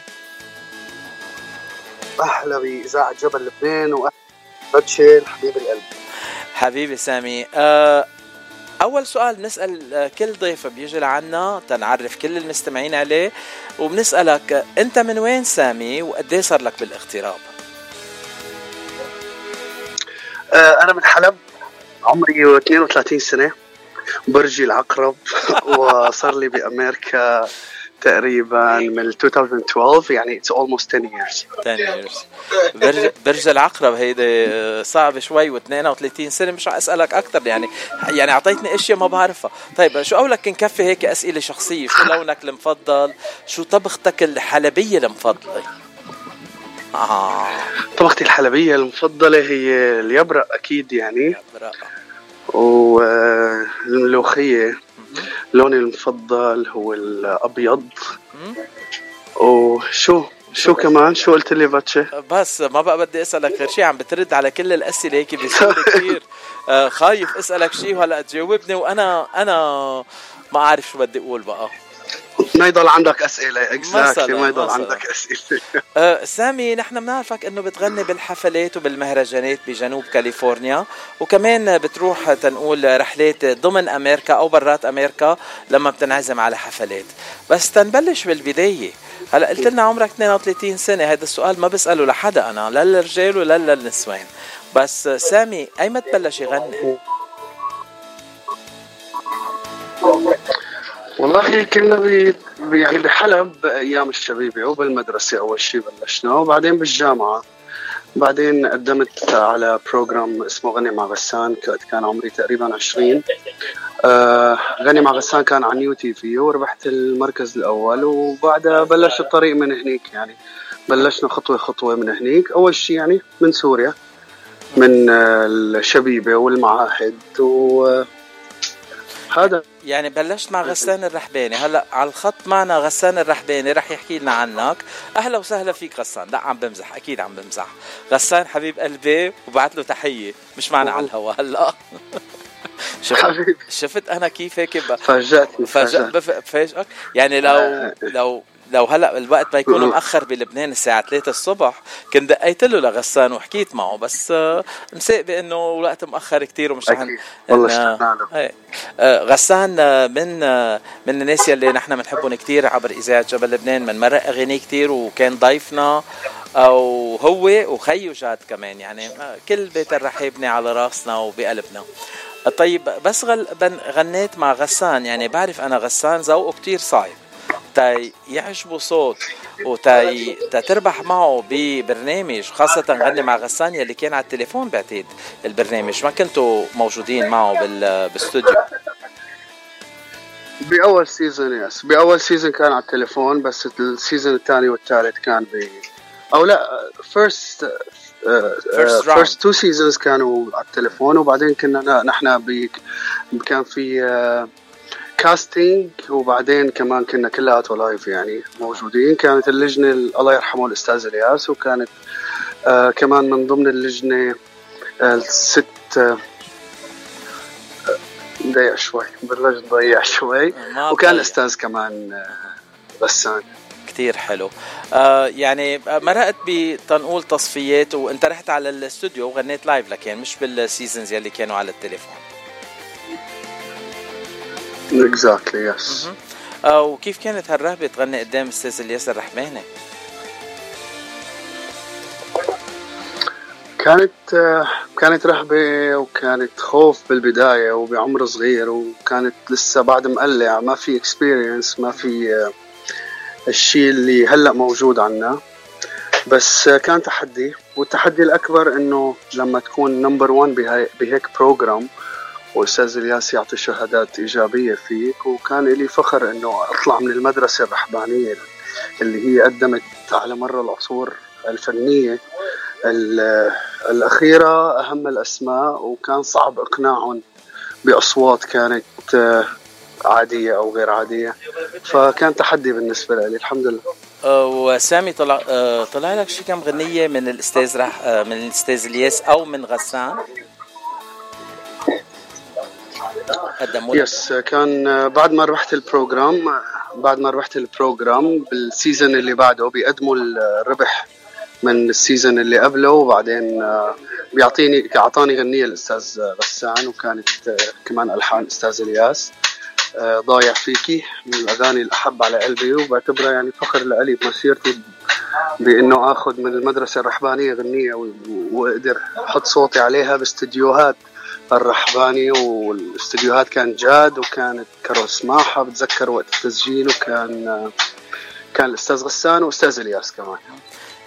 أهلا بإذاعة جبل لبنان وأهلا باتشيل حبيب القلب. حبيبي سامي آه، أول سؤال بنسأل آه، كل ضيف بيجي لعنا تنعرف كل المستمعين عليه وبنسألك آه، أنت من وين سامي وقديه صار لك بالاغتراب؟ آه أنا من حلب عمري 32 سنة برجي العقرب [laughs] وصار لي بأمريكا تقريبا من 2012 يعني it's almost 10 years. 10 years. برج, برج العقرب هيدي آه، صعبة شوي و32 سنة مش رح أسألك أكثر يعني يعني أعطيتني أشياء ما بعرفها. طيب شو أولك نكفي هيك أسئلة شخصية؟ شو لونك المفضل؟ شو طبختك الحلبية المفضلة؟ آه. طبختي الحلبية المفضلة هي اليبرق أكيد يعني. برا. والملوخيه لوني المفضل هو الأبيض. وشو شو كمان؟ شو قلت لي باتشي؟ بس ما بقى بدي أسألك غير شيء عم بترد على كل الأسئلة هيك بسهوله كثير [laughs] آه، خايف أسألك شيء وهلأ تجاوبني وأنا أنا ما أعرف شو بدي أقول بقى. ما يضل عندك أسئلة. exactly ما يضل. عندك أسئلة. [laughs] آه، سامي نحن بنعرفك إنه بتغني بالحفلات وبالمهرجانات بجنوب كاليفورنيا وكمان بتروح تنقول رحلات ضمن أمريكا أو برات أمريكا لما بتنعزم على حفلات. بس تنبلش بالبداية. هلا قلت لنا عمرك 32 سنة. هذا السؤال ما بسأله لحدا أنا لا للرجال ولا للنسوان. بس سامي ايمت بلش يغني؟ والله كنا ب يعني بحلب أيام الشبيبة وبالمدرسة أول شيء بلشنا وبعدين بالجامعة. بعدين قدمت على بروجرام اسمه غني مع غسان كان عمري تقريبا 20 آه غني مع غسان كان عن يو تي في وربحت المركز الأول وبعدها بلش الطريق من هنيك يعني. بلشنا خطوة خطوة من هنيك. أول شيء يعني من سوريا من آه، الشبيبة والمعاهد و هذا يعني بلشت مع غسان الرحباني. هلا على الخط معنا غسان الرحباني رح يحكي لنا عنك. أهلا وسهلا فيك غسان. لا عم بمزح أكيد عم بمزح. غسان حبيب قلبي وبعت له تحية. مش معنا على الهوا هلا. [laughs] شفت. شفت أنا كيف هيك. فاجأتني فاجأ فاجأتني. بف- بفاجئك يعني لو لو لو هلا الوقت ما يكون مم. مأخر بلبنان الساعة 3 الصبح كنت دقيت له لغسان وحكيت معه بس آه، مساء بأنه الوقت مأخر كتير ومش رح. والله. آه، غسان آه، من آه، من الناس يلي نحن بنحبهم كتير عبر إذاعة جبل لبنان من مرق اغاني كتير وكان ضيفنا أو هو وخيه جاد كمان يعني آه، كل بيت الرحيبني على راسنا وبقلبنا آه، طيب بس غل بن- غنيت مع غسان يعني بعرف أنا غسان ذوقه كتير صعب تاي يعجبه صوت وتاي تا تربح معه ببرنامج خاصة غني مع غسان يلي كان على التليفون بعتقد البرنامج. ما كنتوا موجودين معه بال- بالاستوديو بأول season yes بأول season كان على التليفون بس ال season الثاني والثالث كان ب أو لا first. first two seasons كانوا على التليفون وبعدين كنا نحن ب كان في casting وبعدين كمان كنا كلياته live يعني موجودين. كانت اللجنة الله يرحمه الأستاذ إلياس وكانت آه كمان من ضمن اللجنة آه، الست آه، ضيع شوي بلشت ضيع شوي. وكان. الأستاذ كمان آه، غسان. كتير حلو. آه يعني مرقت بتنقول تصفيات وانت رحت على الاستوديو وغنيت live لكن مش بال seasons يلي كانوا على التليفون. exactly yes آه وكيف كانت هالرهبة تغني قدام أستاذ الياس الرحباني كانت آه، كانت رهبة وكانت خوف بالبداية وبعمر صغير وكانت لسه بعد مقلع ما في experience ما في آه، الشيء اللي هلأ موجود عنا. بس كان تحدي والتحدي الأكبر إنه لما تكون number 1 بهيك program واستاذ الياس يعطي شهادات إيجابية فيك وكان لي فخر إنه أطلع من المدرسة الرحبانية اللي هي قدمت على مر العصور الفنية. الأخيرة أهم الأسماء وكان صعب إقناعهم بأصوات كانت آه، عادية أو غير عادية. فكان تحدي بالنسبة لي الحمد لله. آه، وسامي طلع آه، طلع لك شي كم غنية من الأستاذ رح من الأستاذ الياس أو من غسان؟ yes كان بعد ما ربحت ال program بعد ما ربحت ال program بال season اللي بعده بيقدموا الربح من ال season اللي قبله وبعدين بيعطيني أعطاني غنية الأستاذ غسان وكانت كمان ألحان أستاذ الياس. ضايع فيكي من الأغاني الأحب على قلبي وبعتبرها يعني فخر لإلي بمسيرتي بإنه آخذ من المدرسة الرحبانية غنية وأقدر أحط صوتي عليها باستديوهات الرحباني والاستديوهات كانت جاد وكانت كرو سماحه بتذكر وقت التسجيل وكان كان الأستاذ غسان وأستاذ إلياس كمان.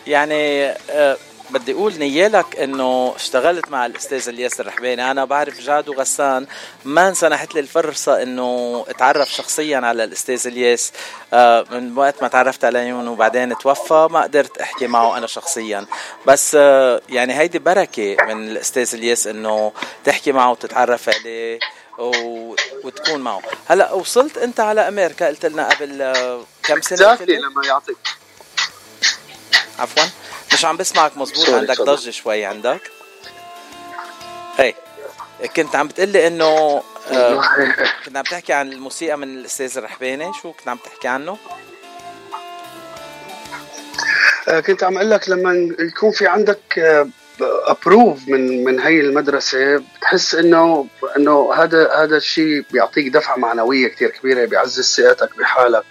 يعني أه بدي أقول نيالك إنه اشتغلت مع الأستاذ الياس الرحباني أنا بعرف جاد وغسان ما انسنحت لي الفرصة إنه أتعرف شخصيا على الأستاذ الياس. أه من وقت ما تعرفت عليهم وبعدين توفى ما قدرت أحكي معه أنا شخصيا. بس أه يعني هيدي بركة من الأستاذ الياس إنه تحكي معه وتتعرف عليه و... وتكون معه. هلأ وصلت أنت على أمريكا؟ قلت لنا قبل آه، كم سنة لما يعطيك. عفوا. مش عم بسمعك مزبوط عندك ضجه شوي عندك اي كنت عم بتقلي انه آه كنت عم تحكي عن الموسيقى من الاستاذ الرحباني شو كنت عم تحكي عنه آه كنت عم أقول لك لما يكون في عندك ابروف من من هي المدرسة بتحس انه انه هذا هذا الشيء بيعطيك دفعه معنويه كثير كبيره بيعزز ثقتك بحالك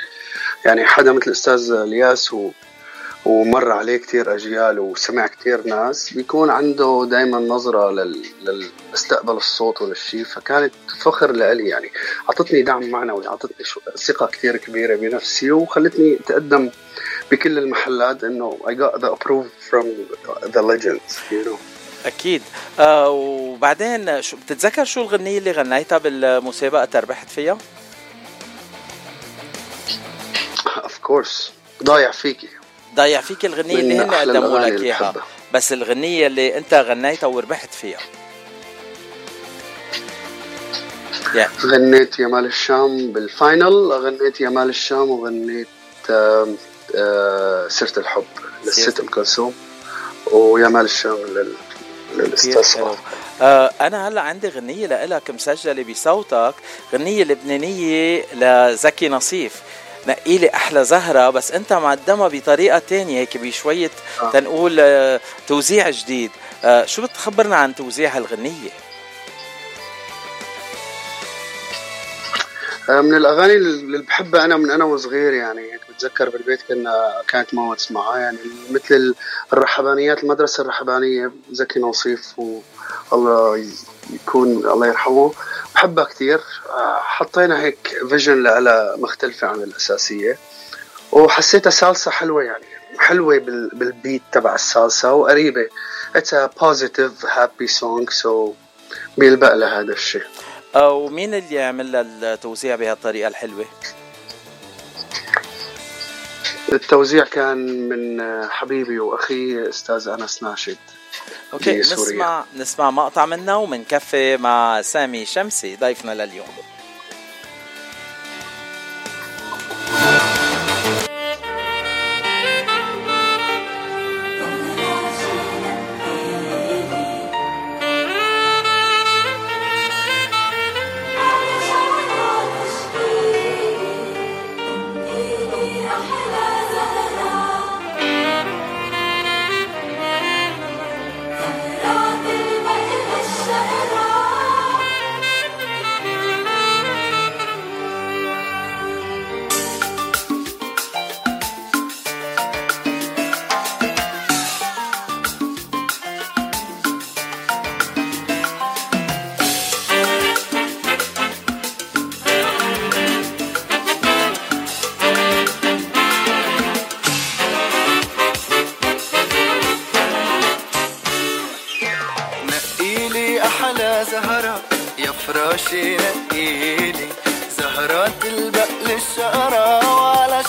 يعني حدا مثل الاستاذ الياس و ومر عليه كتير أجيال وسمع كتير ناس بيكون عنده دايما نظرة لل... للاستقبل الصوت وللشيء فكانت فخر لإلي يعني. أعطتني دعم معنوي أعطتني ثقة كتير كبيرة بنفسي وخلتني أتقدم بكل المحلات إنه I got the approve from the legends you know. أكيد. آه وبعدين شو بتتذكر شو الغنية اللي غنيتها بالمسابقه تربحت فيها؟ of course ضايع فيكي. ضايع فيك الغنية اللي هن قدموا لك اياها بس الغنية اللي أنت غنيتها وربحت فيها. يعني. غنيت يا مال الشام بال final غنيت يا مال الشام وغنيت سيرة الحب للست ام كلثوم ويا مال الشام لل للأستاذ آه أنا هلأ عندي غنية لك مسجلة بصوتك غنية لبنانية لزكي نصيف. نقي لي أحلى زهرة بس أنت مقدمها بطريقة تانية هيك بشوية آه. تنقول آه، توزيع جديد آه، شو بتخبرنا عن توزيع هالغنيه من الأغاني اللي بحبها أنا من أنا وصغير يعني بتذكر بالبيت كنا كانت ماما تسمعها يعني مثل الرحبانيات المدرسة الرحبانية زكي نوصيف والله يكون الله يرحمه. بحبها كثير حطينا هيك فيجن لها مختلفة عن الأساسية. وحسيتها سالسة حلوة يعني. حلوة بالبيت تبع السالسة وقريبة. It's a positive happy song so بيلبق لها هذا الشيء. ومين اللي عمل التوزيع بهالطريقة الحلوة؟ التوزيع كان من حبيبي وأخي أستاذ أنس ناشد. أوكي نسمع نسمع مقطع منها ومنكفي مع سامي شمسي ضيفنا لليوم.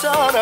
وعلى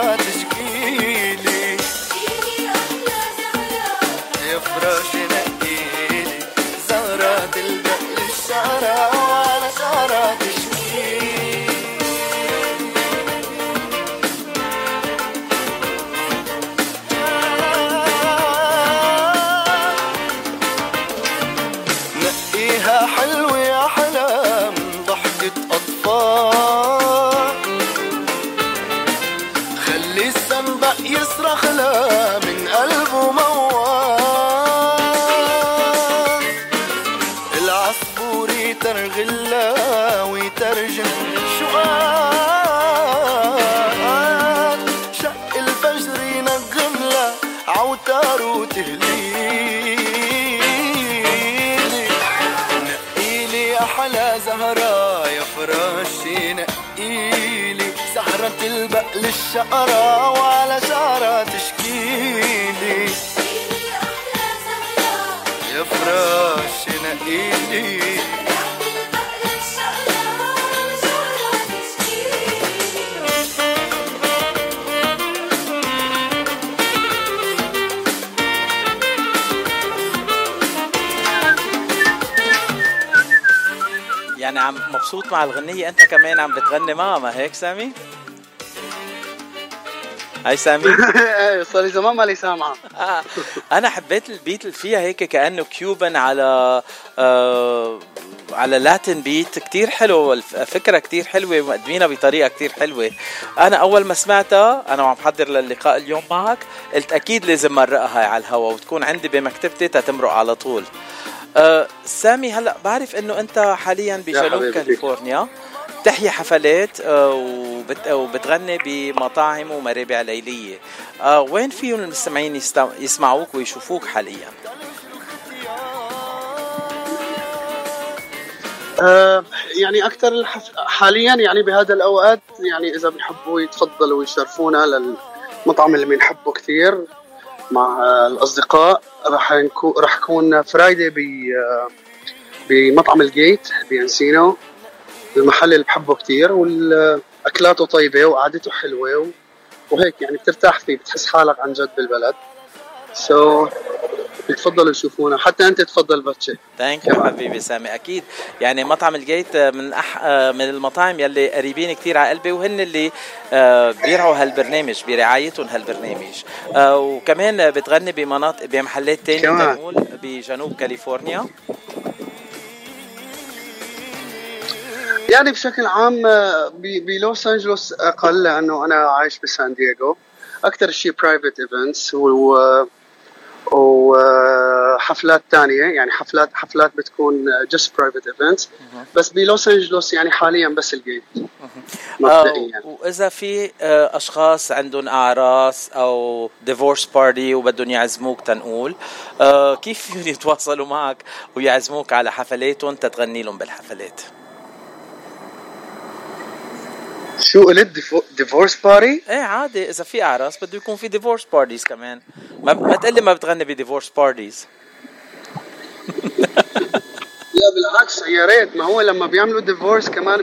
الشقرة وعلى شعرها تشكيلي يا فراشي نقيلي. يعني عم مبسوط مع الغنية؟ أنت كمان عم بتغني معها ما هيك سامي؟ هاي سامي. [laughs] إيه صار لي زمان مالي سامعة. آه. أنا حبيت ال beat اللي فيها هيك كأنه Cuban على آه على Latin beat. كتير حلو الفكرة كتير حلوة ومقدمينها بطريقة كتير حلوة. أنا أول ما سمعتها أنا وعم بحضر للقاء اليوم معك قلت أكيد لازم مرقها هاي على الهوا وتكون عندي بمكتبتي تتمرق على طول. أه سامي هلأ بعرف إنه أنت حاليا بجنوب حبيبي. كاليفورنيا. بتحيي حفلات وبت وبتغني بمطاعم ومرابع ليلية أه وين فيهم المستمعين يسمعوك ويشوفوك حاليا آه، يعني أكثر. حاليا يعني بهذا الأوقات يعني إذا بيحبوا يتفضلوا ويشرفونا للمطعم اللي بنحبه كثير مع آه، الأصدقاء رح نكون رح يكون فرايدي ب آه، بمطعم الجيت بانسينو المحل اللي بحبه كثير واكلاته طيبة وقعدته حلوة و... وهيك يعني بترتاح فيه بتحس حالك عن جد بالبلد. so, بتفضلوا يشوفونا حتى أنت تفضل باتشي. thank you حبيبي سامي. أكيد. يعني مطعم الجيت من أح آه، من المطاعم يلي قريبين كثير على قلبي وهن اللي آه، بيرعوا هالبرنامج برعايتهم هالبرنامج. آه، وكمان بتغني بمناطق بمحلات. بنقول بجنوب كاليفورنيا. يعني بشكل عام آه، بلوس أنجلوس أقل لأنه أنا عايش بسان دييغو. أكثر شيء private events و وحفلات تانية يعني حفلات حفلات بتكون just private events بس بلوس أنجلوس يعني حاليا بس الجيت مبدئيا. آه، وإذا في آه، أشخاص عندهم اعراس أو divorce party وبدهم يعزموك تنقول كيف يتواصلوا معك ويعزموك على حفلاتهم تتغني لهم بالحفلات؟ شو قلت؟ ديفورس باري؟ إيه عادي إذا في أعراس بده يكون في divorce parties كمان. ما, ما تقلي ما بتغني ب divorce parties [laughs] لا بالعكس يا ريت. ما هو لما بيعملوا divorce كمان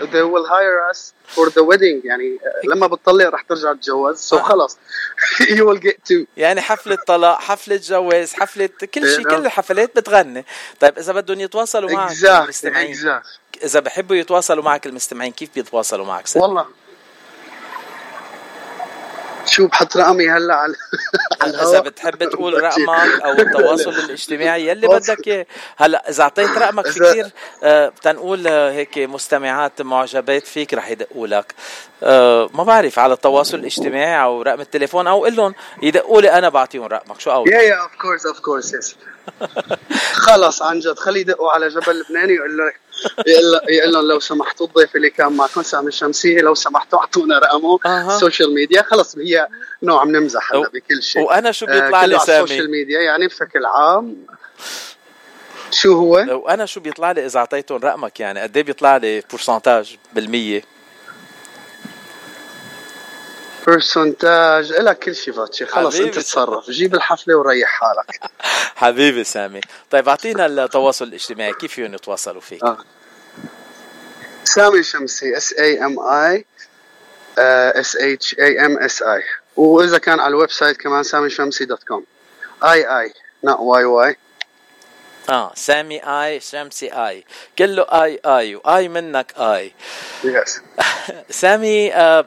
they will hire us for the wedding. يعني لما بتطلق رح ترجع تتجوز. so so خلص. [laughs] You will get to يعني حفلة طلاق حفلة جواز حفلة كل شيء. كل الحفلات بتغني. طيب إذا بدهم يتواصلوا معك Exactly, exactly. إذا بحبوا يتواصلوا معك المستمعين كيف بيتواصلوا معك سامي؟ والله. شو بحط رقمي هلأ على إذا بتحب تقول رقمك أو التواصل الاجتماعي يلي بدك إياه. هلأ إذا أعطيت رقمك في كثير آه تنقول آه، هيك مستمعات معجبات فيك رح يدقوا لك. آه ما بعرف على التواصل الاجتماعي أو رقم التليفون أو قول لهم يدقوا لي أنا بعطيهم رقمك. شو اول يا يا of course of course yes خلص عن جد خلي يدقوا على جبل لبنان يقول لك يقول له- يقول لهم لو سمحتوا الضيف اللي كان معكم سامي الشمسية لو سمحتوا أعطونا رقمه أها. ال social media خلص هي نوع عم نمزح هلا بكل شيء وأنا شو بيطلع آه، لي سامي؟ ال social media يعني بشكل عام شو هو؟ وأنا شو بيطلع لي إذا أعطيتهم رقمك يعني قد إيه بيطلع لي percentage بالمية percentage لك كل شيء فاتشي خلص. أنت تصرف. جيب الحفلة وريح حالك. [laughs] حبيبي سامي. طيب أعطينا التواصل الاجتماعي. كيف فيهم يتواصلوا فيك؟ آه. سامي شمسي S A M I S H A M S I وإذا كان على ال website كمان سامي شمسي dot com. I I not Y Y آه سامي I شمسي I كله I I Y منك I yes [laughs] سامي آه.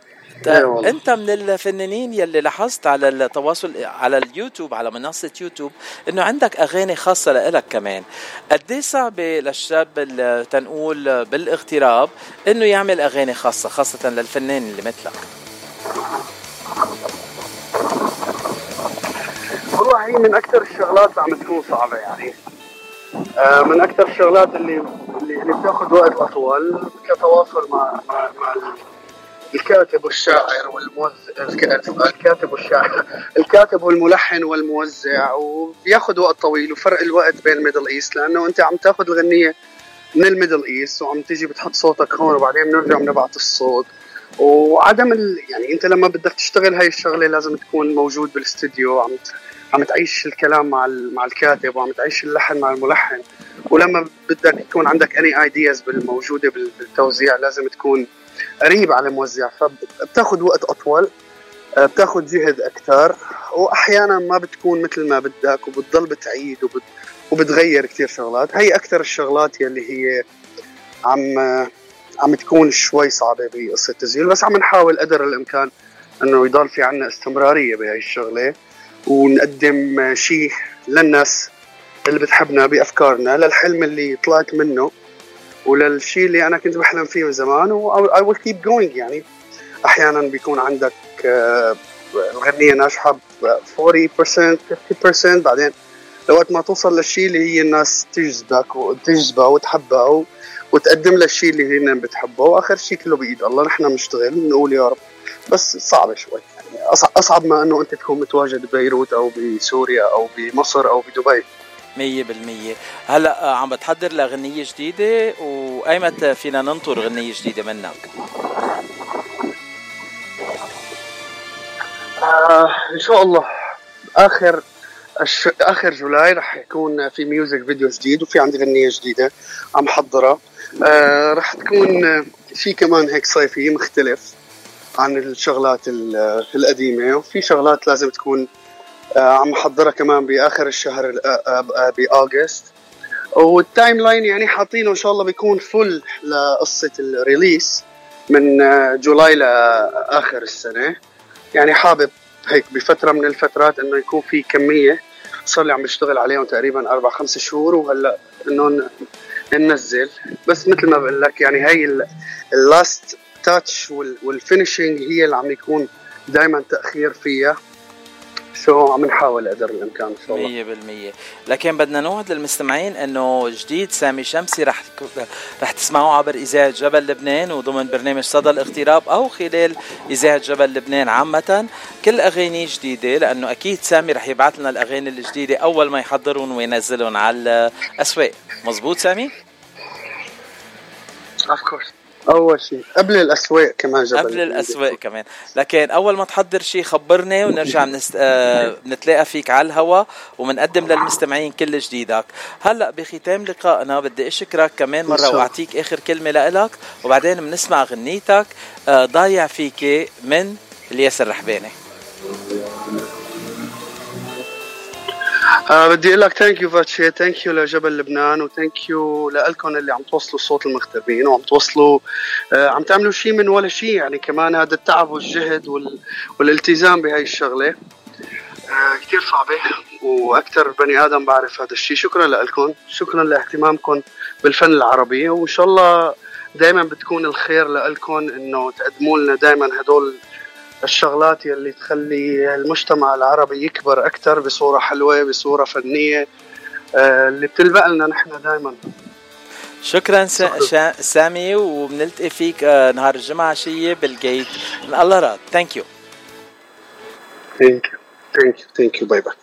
انت من الفنانين يلي لاحظت على التواصل على اليوتيوب على منصة يوتيوب انه عندك أغاني خاصة لإلك كمان. قد إيه صعبه للشاب تنقول بالاغتراب إنه يعمل أغاني خاصة خاصة للفنان اللي مثلك؟ والله هي من أكثر الشغلات اللي عم تكون صعبة يعني. آه، من أكثر الشغلات اللي اللي, بتاخذ وقت أطول كتواصل مع مع, الكاتب والشاعر والموزع الك- الكاتب والشاعر الكاتب والملحن والموزع وبياخذ وقت طويل وفرق الوقت بين ال Middle East لأنه أنت عم تاخذ الغنية من ال Middle East وعم تيجي بتحط صوتك هون وبعدين بنرجع بنبعت الصوت. وعدم ال... يعني أنت لما بدك تشتغل هاي الشغلة لازم تكون موجود بالاستديو عم ت... عم تعيش الكلام مع ال... مع الكاتب وعم تعيش اللحن مع الملحن. ولما بدك يكون عندك اني ايدياز بالموجودة بال... بالتوزيع لازم تكون قريب على الموزع فبتاخذ وقت أطول آه، بتاخذ جهد أكثر وأحيانا ما بتكون مثل ما بدك وبتضل بتعيد وبت... وبتغير كثير شغلات. هي أكثر الشغلات يلي هي عم عم تكون شوي صعبة بقصة التسجيل بس عم نحاول قدر الإمكان إنه يضل في عنا استمرارية بهي الشغلة ونقدم شيء للناس اللي بتحبنا بأفكارنا للحلم اللي طلعت منه. وللشيء اللي أنا كنت بحلم فيه من زمان و I will keep going. يعني أحيانا بيكون عندك آه، الغنيه ناجحة ب 40% 50% بعدين لوقت ما توصل للشيء اللي هي الناس تجذبك وتجذبها وتحبها و- وتقدم لها الشيء اللي هن بتحبه وآخر شيء كله بإيد الله. نحن بنشتغل بنقول يا رب. بس صعبة شوي. يعني أصعب ما إنه أنت تكون متواجد ببيروت أو بسوريا أو بمصر أو بدبي. مية بالمية. هلا آه، عم بتحضر لغنية جديدة وأيمت فينا ننطر غنية جديدة منك. آه إن شاء الله. آخر الش... آخر July رح يكون في music video جديد وفي عندي غنية جديدة عم حضرها. آه رح تكون شيء كمان هيك صيفي مختلف عن الشغلات ال- القديمة وفي شغلات لازم تكون عم حضرها كمان بآخر الشهر ال- آه، آه، آه، ب August. وال timeline يعني حاطينه إن شاء الله بيكون full لقصة ال release من آه، July لآخر السنة. يعني حابب هيك بفترة من الفترات إنه يكون في كمية. صار لي عم بشتغل عليهم تقريبا أربع خمس شهور وهلأ انه ننزل. بس مثل ما بقول لك يعني هي ال last touch وال finishing هي اللي عم يكون دائما تأخير فيها. so عم نحاول قدر الإمكان إن شاء الله. مية بالمية. لكن بدنا نوعد للمستمعين إنه جديد سامي شمسي رح رح تسمعوه عبر إذاعة جبل لبنان وضمن برنامج صدى الاغتراب أو خلال إذاعة جبل لبنان عامة. كل أغاني جديدة لأنه أكيد سامي رح يبعث لنا الأغاني الجديدة أول ما يحضرهم وينزلهم على الأسواق. مزبوط سامي؟ اوف كورس أول شيء. قبل الأسواق كمان جبل قبل الأسواق كمان. لكن أول ما تحضر شيء خبرني ونرجع [laughs] نست... آه نتلاقى فيك على الهوا ومنقدم للمستمعين كل جديدك. هلأ بختام لقائنا بدي أشكرك كمان مرة. وأعطيك آخر كلمة لإلك وبعدين بنسمع غنيتك آه ضايع فيكي من الياس الرحباني بدي أقول لك thank you فاتشي thank you لجبل لبنان و thank you لكم اللي عم توصلوا صوت المغتربين وعم توصلوا آه عم تعملوا شيء من ولا شيء يعني كمان هذا التعب والجهد وال... والالتزام بهاي الشغلة. آه كثير صعبة وأكثر بني آدم بعرف هذا الشيء شكرا لكم شكرا لاهتمامكم بالفن العربي وإن شاء الله دائما بتكون الخير لكم إنه تقدموا لنا دائما هدول الشغلات يلي تخلي المجتمع العربي يكبر أكثر بصورة حلوة بصورة فنية آه، اللي بتلبق لنا نحن دائما شكرا. سامي وبنلتقي فيك آه، نهار الجمعة عشية بالجيت. الله راد. ثانك يو ثانك يو ثانك يو ثانك يو باي باي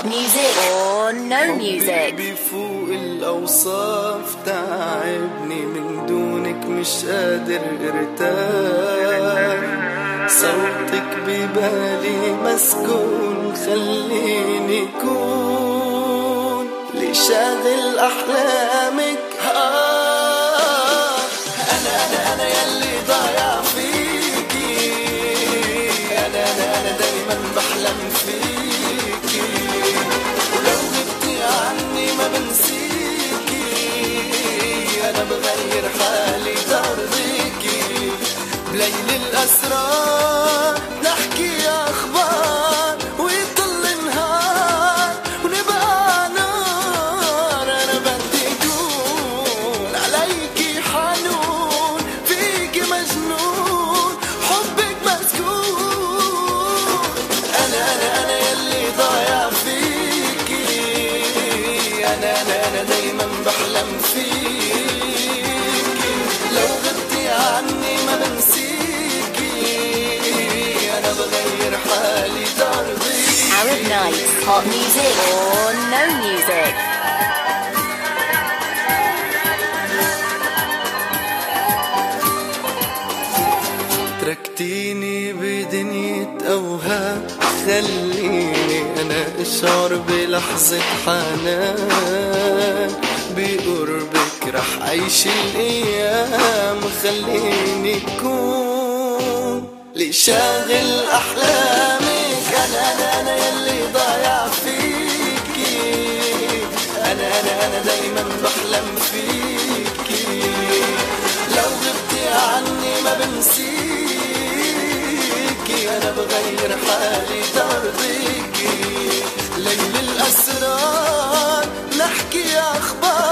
hot music or no music. بفوق الأوصاف تعبني من دونك مش قادر أرتاح. صوتك ببالي مسكون خليني كون ليه شاغل أحلامك؟ بنسيكي أنا بغير حالي ترضيكي بليل الأسرار نحكي أخبار. Arab nights, hot music or no music. تركتيني بدنيا أوهام. خليني أنا أشعر بلحظة حنان. بقربك رح أعيش الأيام. خليني كون لي شاغل أنا أنا أنا يلي ضايع فيكي. أنا أنا أنا دايما بحلم فيكي. لو غبتي عني ما بنسيكي. أنا بغير حالي ترضيكي. ليل الأسرار نحكي أخبار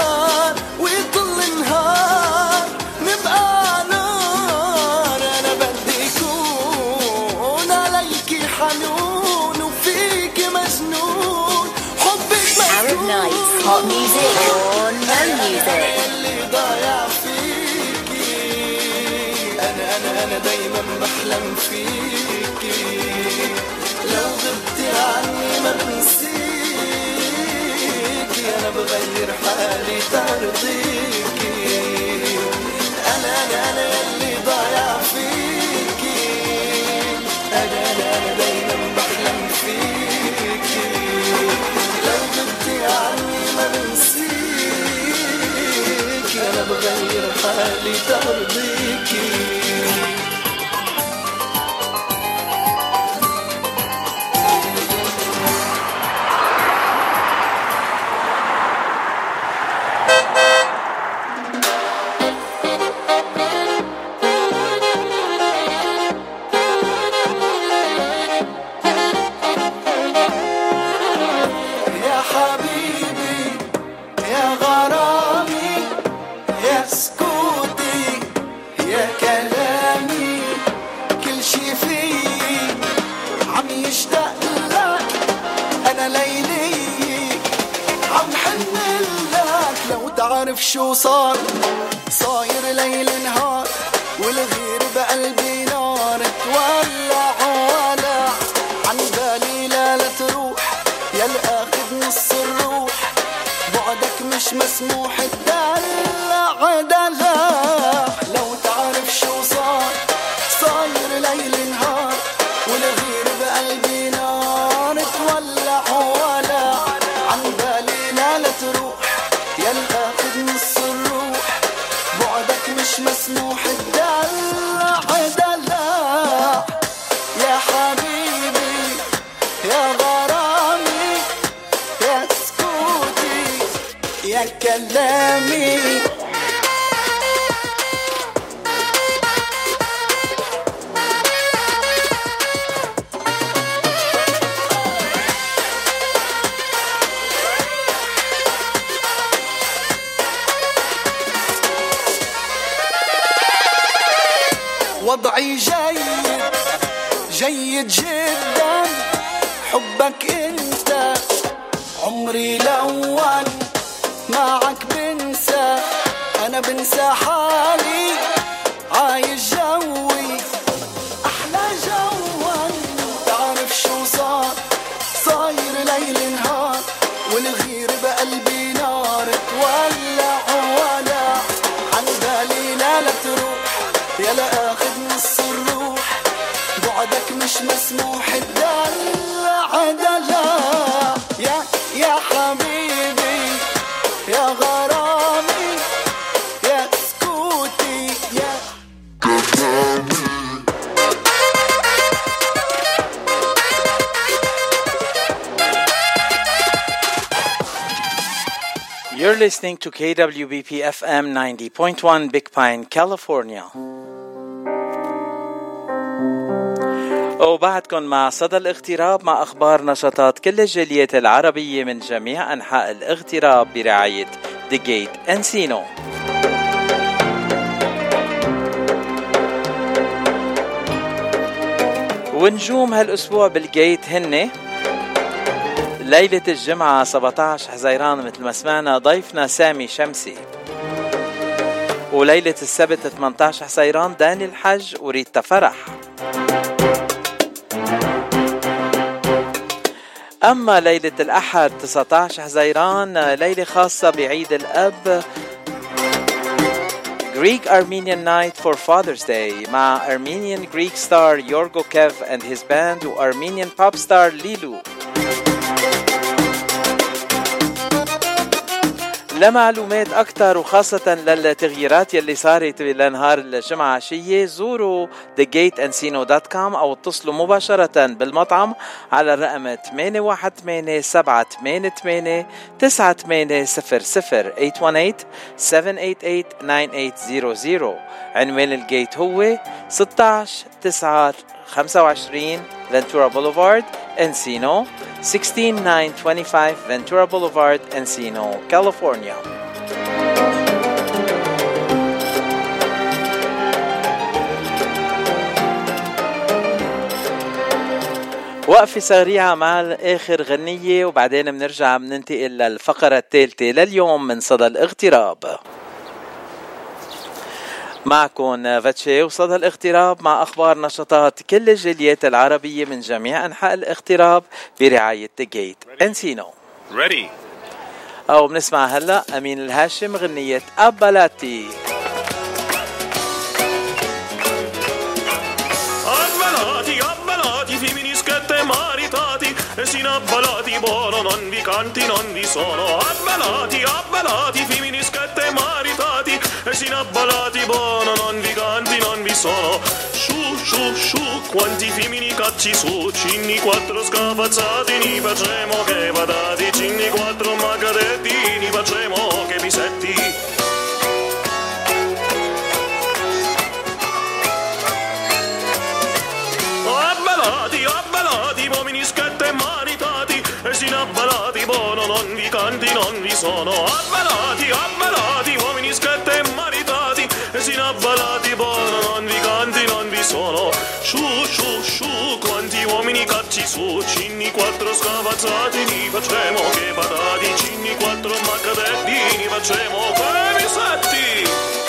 أنا دايما بحلم فيكي لو غبتي عني ما بنسيكي أنا بغير حالي ترضيكي أنا أنا أنا اللي ضايع فيكي أنا أنا أنا دايما بحلم فيكي لو غبتي عني ما بنسيكي أنا بغير حالي ترضيكي listening to KWBP FM 90.1 Big Pine, California. وبعدكم مع صدى الاغتراب مع أخبار نشاطات كل الجاليات العربية من جميع أنحاء الاغتراب برعاية The Gate Encino. ونجوم هالأسبوع بالجيت هن ليلة الجمعة 17 حزيران مثل ما سمعنا ضيفنا سامي شمسي. وليلة السبت 18 حزيران داني الحج وريتا فرح أما ليلة الأحد 19 حزيران ليلة خاصة بعيد الأب Greek Armenian Night for Father's Day مع Armenian Greek star Yorgo Kev and his band و Armenian pop star Lilu. لمعلومات أكثر وخاصة للتغييرات يلي صارت لنهار الجمعة. عشية زوروا thegateencino.com أو اتصلوا مباشرة بالمطعم على الرقم 818 788 9800 818 788 9800 عنوان الجيت هو 16 9 25 Ventura Boulevard Encino 16925 فنتورا بوليفارد انسينو كاليفورنيا وقفة سريعة مع آخر غنية وبعدين بنرجع بننتقل للفقرة الثالثة لليوم من صدى الاغتراب. معكم فاتشي وصدى الاغتراب مع أخبار نشاطات كل الجاليات العربية من جميع أنحاء الاغتراب برعاية جيت انسينو. Ready. أو بنسمع هلا أمين الهاشم غنية أبلاتي. Abbelati, abbelati, femministette maritati, e sin abbelati, buono, non vi canti, non vi sono. Abbelati, abbelati, femministette maritati, sin abbelati, buono, non vi canti, non vi sono. Sciù, sciù, sciù, quanti femmini cacci su, cinni quattro scafazzati, ni facciamo che vadati, cinni quattro magadetti, ni facciamo che sin abbelati, buono, non vi canti, non vi sono. Abbelati, abbelati, su, cinni quattro scavazzati, ni facciamo che patati, cinni quattro maccadetti, ni facciamo che misetti.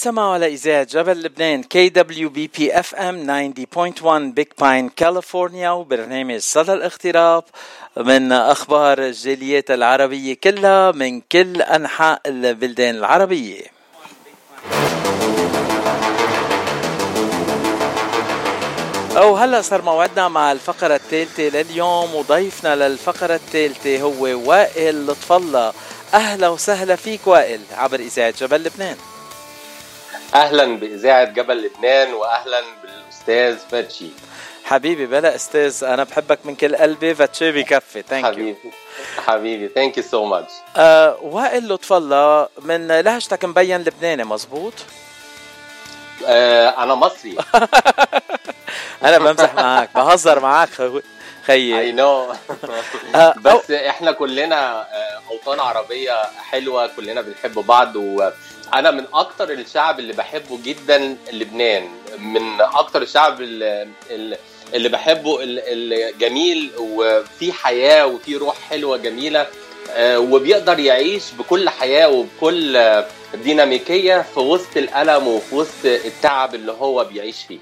عم تتسمعوا على إذاعة جبل لبنان كي دبليو بي بي اف ام 90.1 Big Pine كاليفورنيا وبرنامج صدى الاغتراب من أخبار الجاليات العربية كلها من كل أنحاء البلدان العربية. أو هلا صار موعدنا مع الفقرة الثالثة لليوم وضيفنا للفقرة الثالثة هو وائل لطف الله. أهلا وسهلا فيك وائل عبر إذاعة جبل لبنان. أهلا بإذاعة جبل لبنان واهلا بالأستاذ فاتشي حبيبي بلا أستاذ أنا بحبك من كل قلبي فتشي بكفي. thank you حبيبي. حبيبي thank you so much وائل لطف الله من لهجتك مبين لبناني مزبوط آه أنا مصري. [laughs] أنا بمزح معك بهزر معك خيي. اي نو [laughs] آه، بس إحنا كلنا آه، أوطان عربية حلوة كلنا بنحب بعض وأنا من أكتر الشعب اللي بحبه جدا لبنان. من أكتر الشعب اللي, اللي بحبه ال- الجميل وفي حياة وفي روح حلوة جميلة آه، وبيقدر يعيش بكل حياة وبكل ديناميكية في وسط الألم وفي وسط التعب اللي هو بيعيش فيه.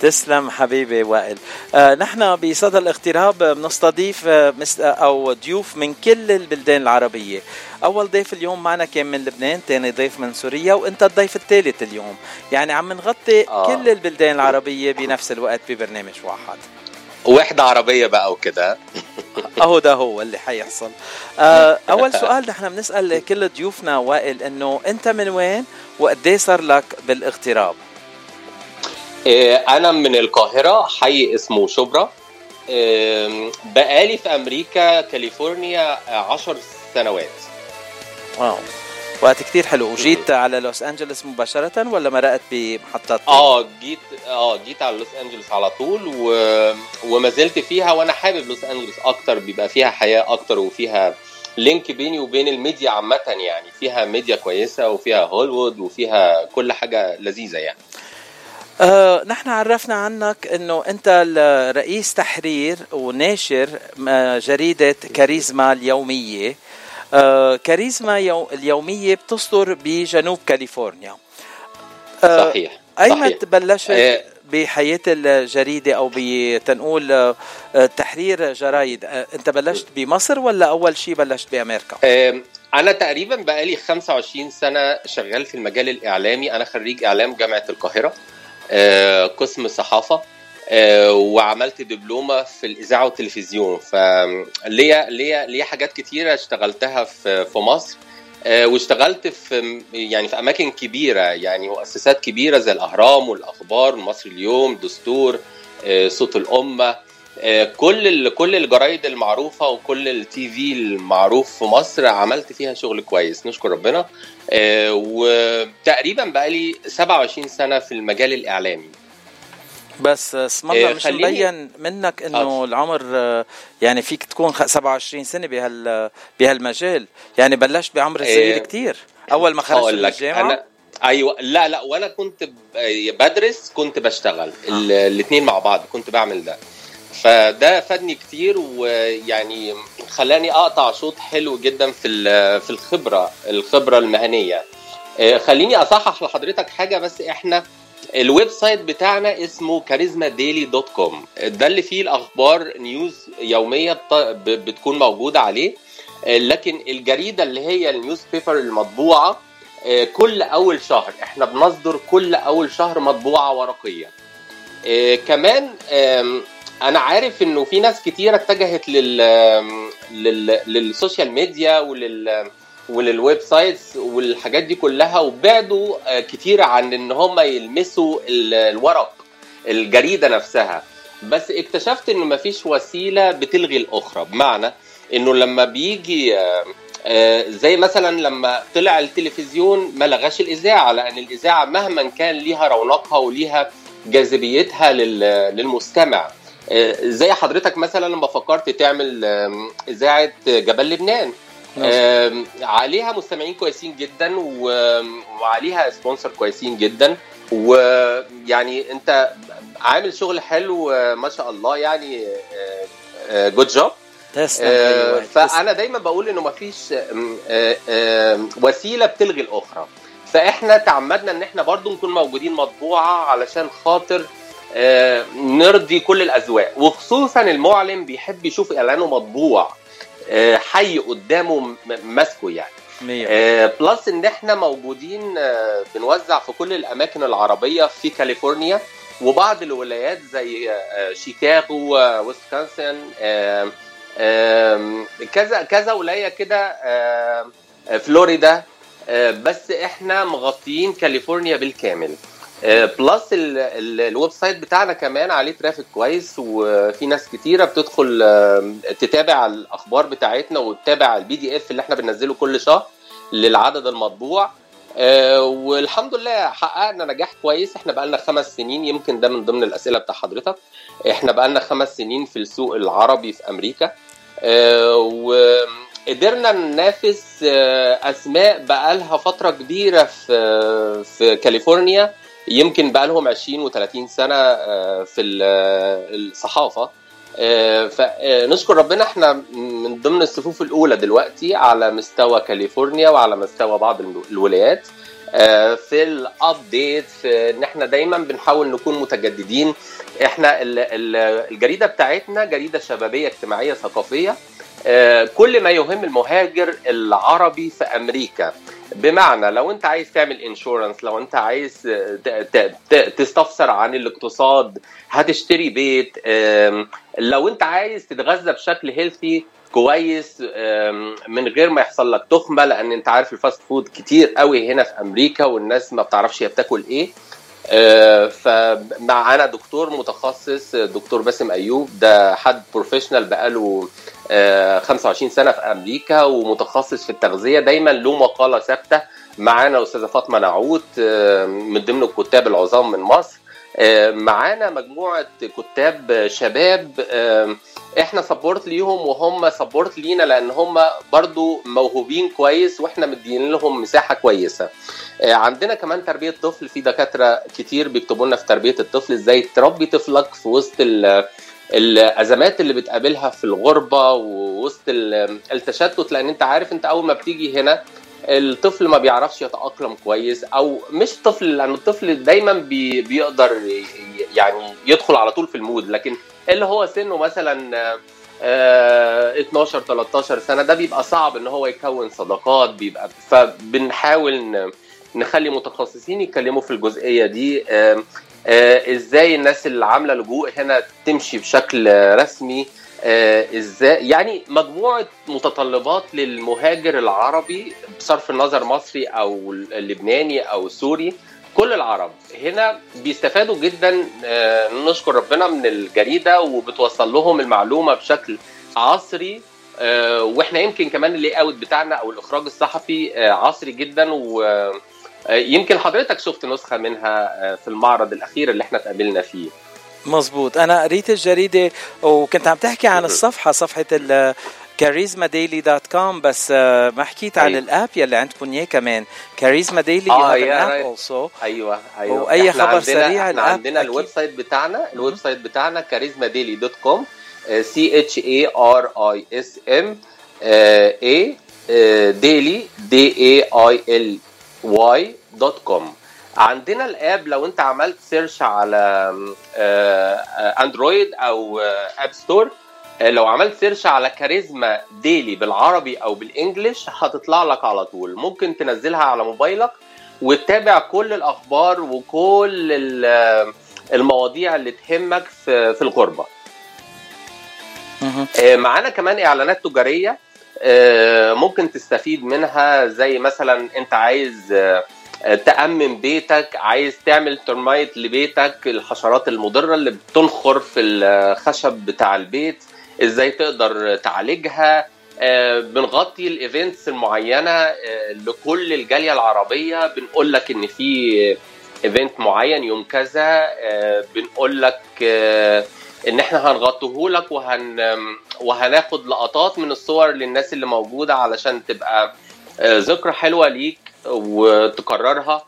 تسلم حبيبي وائل. آه نحن بصدى الاغتراب بنستضيف آه آه، أو ضيوف من كل البلدان العربية. أول ضيف اليوم معنا كان من لبنان ثاني ضيف من سوريا وأنت الضيف الثالث اليوم. يعني عم نغطي آه. كل البلدان العربية بنفس الوقت ببرنامج واحد. وحده عربية بقى وكده. [laughs] أهو ده هو اللي حيحصل. آه [laughs] أول سؤال نحن بنسأل كل ضيوفنا وائل إنه أنت من وين وقد صار لك بالاغتراب؟ أنا من القاهرة حي اسمه شبرا. بقالي في أمريكا كاليفورنيا آه، عشر سنوات. Wow. وقت كتير حلو. وجيت على لوس انجلوس مباشرة ولا مرقت بمحطات آه جيت آه جيت على لوس انجلوس على طول و... وما زلت فيها وأنا حابب لوس انجلوس أكتر. بيبقى فيها حياة أكتر وفيها link بيني وبين الميديا عامة يعني. فيها ميديا كويسة وفيها هوليوود وفيها كل حاجة لذيذة يعني. آه نحن عرفنا عنك إنه أنت رئيس تحرير وناشر آه، جريدة كاريزما اليومية آه كاريزما يو اليومية بتصدر بجنوب كاليفورنيا آه صحيح ايمت. بلشت آه، بحياة الجريدة أو بتنقول تحرير جرايد أنت بلشت بمصر ولا أول شيء بلشت بأمريكا؟ أنا تقريبا بقالي 25 سنة شغال في المجال الإعلامي أنا خريج إعلام جامعة القاهرة قسم صحافة آه، وعملت دبلومة في الإذاعة والتلفزيون. فليا ليا ليا حاجات كتيرة اشتغلتها في في مصر آه، واشتغلت في يعني في أماكن كبيرة يعني مؤسسات كبيرة زي الأهرام والأخبار مصر اليوم دستور آه، صوت الأمة. آه، كل ال- كل الجرايد المعروفة وكل التي في المعروف في مصر عملت فيها شغل كويس نشكر ربنا. آه، وتقريبا بقالي 27 سنة في المجال الإعلامي. بس اسم الله آه، مش مبين منك إنه العمر آه، يعني فيك تكون خ- 27 سنة بهال بهالمجال. يعني بلشت بعمر صغير آه، كتير. أول ما خرجت من الجامعة؟ أنا أيوه لا لا وأنا كنت بدرس كنت بشتغل. الاثنين مع بعض كنت بعمل ده. فده فادني كتير ويعني خلاني أقطع شوط حلو جدا في في الخبرة الخبرة المهنية. آه، خليني أصحح لحضرتك حاجة بس إحنا ال website بتاعنا اسمه Charisma Daily dot com. ده اللي فيه الأخبار news يومية بتكون موجودة عليه. آه، لكن الجريدة اللي هي ال newspaper المطبوعة آه، كل أول شهر إحنا بنصدر كل أول شهر مطبوعة ورقية. كمان أنا عارف انه في ناس كتيرة اتجهت لل لل لل social media ولل ولل websites والحاجات دي كلها وبعدوا كتير عن ان هم يلمسوا ال- الورق الجريدة نفسها. بس اكتشفت انه مفيش وسيلة بتلغي الأخرى. بمعنى انه لما بيجي آه، زي مثلا لما طلع التلفزيون ما لغاش الإذاعة لأن الإذاعة مهما كان ليها رونقها وليها جاذبيتها لل- للمستمع. زي حضرتك مثلا لما فكرت تعمل إذاعة جبل لبنان. آم، عليها مستمعين كويسين جدا وعليها سبونسر كويسين جدا. ويعني أنت عامل شغل حلو آه، ما شاء الله يعني good job تسلم آه، أيوة. فأنا دايما بقول إنه آه، آم، وسيلة بتلغي الأخرى. فإحنا تعمدنا إن إحنا برضو نكون موجودين مطبوعة علشان خاطر آه، نرضي كل الأذواق. وخصوصا المعلن بيحب يشوف إعلانه مطبوع آه، حي قدامه ماسكه يعني. آه، plus إن إحنا موجودين آه، بنوزع في كل الأماكن العربية في كاليفورنيا وبعض الولايات زي آه، شيكاغو آه، ويسكونسن آه، كذا كذا ولاية كده آه، فلوريدا آه، بس إحنا مغطيين كاليفورنيا بالكامل. آه، plus ال- ال website بتاعنا كمان عليه traffic كويس وفي ناس كتيرة بتدخل آه، تتابع الأخبار بتاعتنا وتتابع ال PDF اللي إحنا بننزله كل شهر للعدد المطبوع. آه، والحمد لله حققنا نجاح كويس. إحنا بقالنا خمس سنين يمكن ده من ضمن الأسئلة بتاع حضرتك. إحنا بقالنا خمس سنين في السوق العربي في أمريكا. آه، وقدرنا ننافس آه، أسماء بقالها فترة كبيرة في في كاليفورنيا. يمكن بقالهم 20 و30 سنة آه، في ال- الصحافة. آه، فنشكر ربنا إحنا من ضمن الصفوف الأولى دلوقتي على مستوى كاليفورنيا وعلى مستوى بعض الو- الولايات. آه، في ال update في إن إحنا دايما بنحاول نكون متجددين. إحنا ال- ال- الجريدة بتاعتنا جريدة شبابية اجتماعية ثقافية. آه، كل ما يهم المهاجر العربي في أمريكا. بمعنى لو أنت عايز تعمل insurance لو أنت عايز تستفسر عن الاقتصاد هتشتري بيت. لو أنت عايز تتغذى بشكل healthy كويس من غير ما يحصل لك تخمة لأن أنت عارف ال fast food كتير قوي هنا في أمريكا والناس ما بتعرفش هي بتاكل إيه. آه، فمعانا دكتور متخصص دكتور باسم أيوب. ده حد professional بقاله آه، 25 سنة في أمريكا ومتخصص في التغذية. دايما له مقالة ثابتة. معانا أستاذة فاطمة نعوت آه، من ضمن الكتاب العظام من مصر. آه، معانا مجموعة كتاب شباب آه، إحنا support ليهم وهم support لينا لأن هم برضو موهوبين كويس وإحنا مدين لهم مساحة كويسة. آه، عندنا كمان تربية طفل في دكاترة كتير بيكتبوا لنا في تربية الطفل إزاي تربي طفلك في وسط ال- الأزمات اللي بتقابلها في الغربة ووسط ال- التشتت لأن انت عارف انت أول ما بتيجي هنا الطفل ما بيعرفش يتأقلم كويس أو مش طفل لأن الطفل دايما بي بيقدر يعني يدخل على طول في ال mood لكن اللي هو سنه مثلا آه، 12 13 سنة ده بيبقى صعب إن هو يكون صداقات بيبقى فبنحاول نخلي متخصصين يتكلموا في الجزئية دي. آم، آه، إزاي الناس اللي عاملة لجوء هنا تمشي بشكل رسمي؟ آه، إزاي؟ يعني مجموعة متطلبات للمهاجر العربي بصرف النظر مصري أو اللبناني أو سوري كل العرب هنا بيستفادوا جدا آه، نشكر ربنا من الجريدة وبتوصل لهم المعلومة بشكل عصري آه، وإحنا يمكن كمان ال layout بتاعنا أو الإخراج الصحفي آه، عصري جدا و يمكن حضرتك شفت نسخة منها في المعرض الأخير اللي إحنا اتقابلنا فيه. مزبوط أنا قريت الجريدة وكنت عم تحكي عن الصفحة صفحة ال كاريزما ديلي dot com بس آه، ما حكيت عن أيوة. ال app يلي عندكم اياه كمان. كاريزما ديلي آه yeah. also أيوه أيوه. إحنا خبر عندنا سريع إحنا ال app عندنا ال website بتاعنا ال website بتاعنا كاريزما ديلي dot com C H A R I S M A ديلي D A I L Y dot com. عندنا ال app لو أنت عملت search على آه، آه، اندرويد أو آه، app store آه، لو عملت search على كاريزما ديلي بالعربي أو بال English هتطلع لك على طول. ممكن تنزلها على موبايلك وتتابع كل الأخبار وكل ال- المواضيع اللي تهمك في في الغربة. آه، معانا كمان إعلانات تجارية آه، ممكن تستفيد منها زي مثلا أنت عايز آه، تأمن بيتك عايز تعمل termite لبيتك الحشرات المضرة اللي بتنخر في الخشب بتاع البيت. إزاي تقدر تعالجها آه، بنغطي ال events المعينة آه، لكل الجالية العربية. بنقول لك إن في event معين يوم كذا آه، بنقول لك إن إحنا هنغطيه لك وهن وهناخد لقطات من الصور للناس اللي موجودة علشان تبقى ذكرى حلوة ليك وتكررها.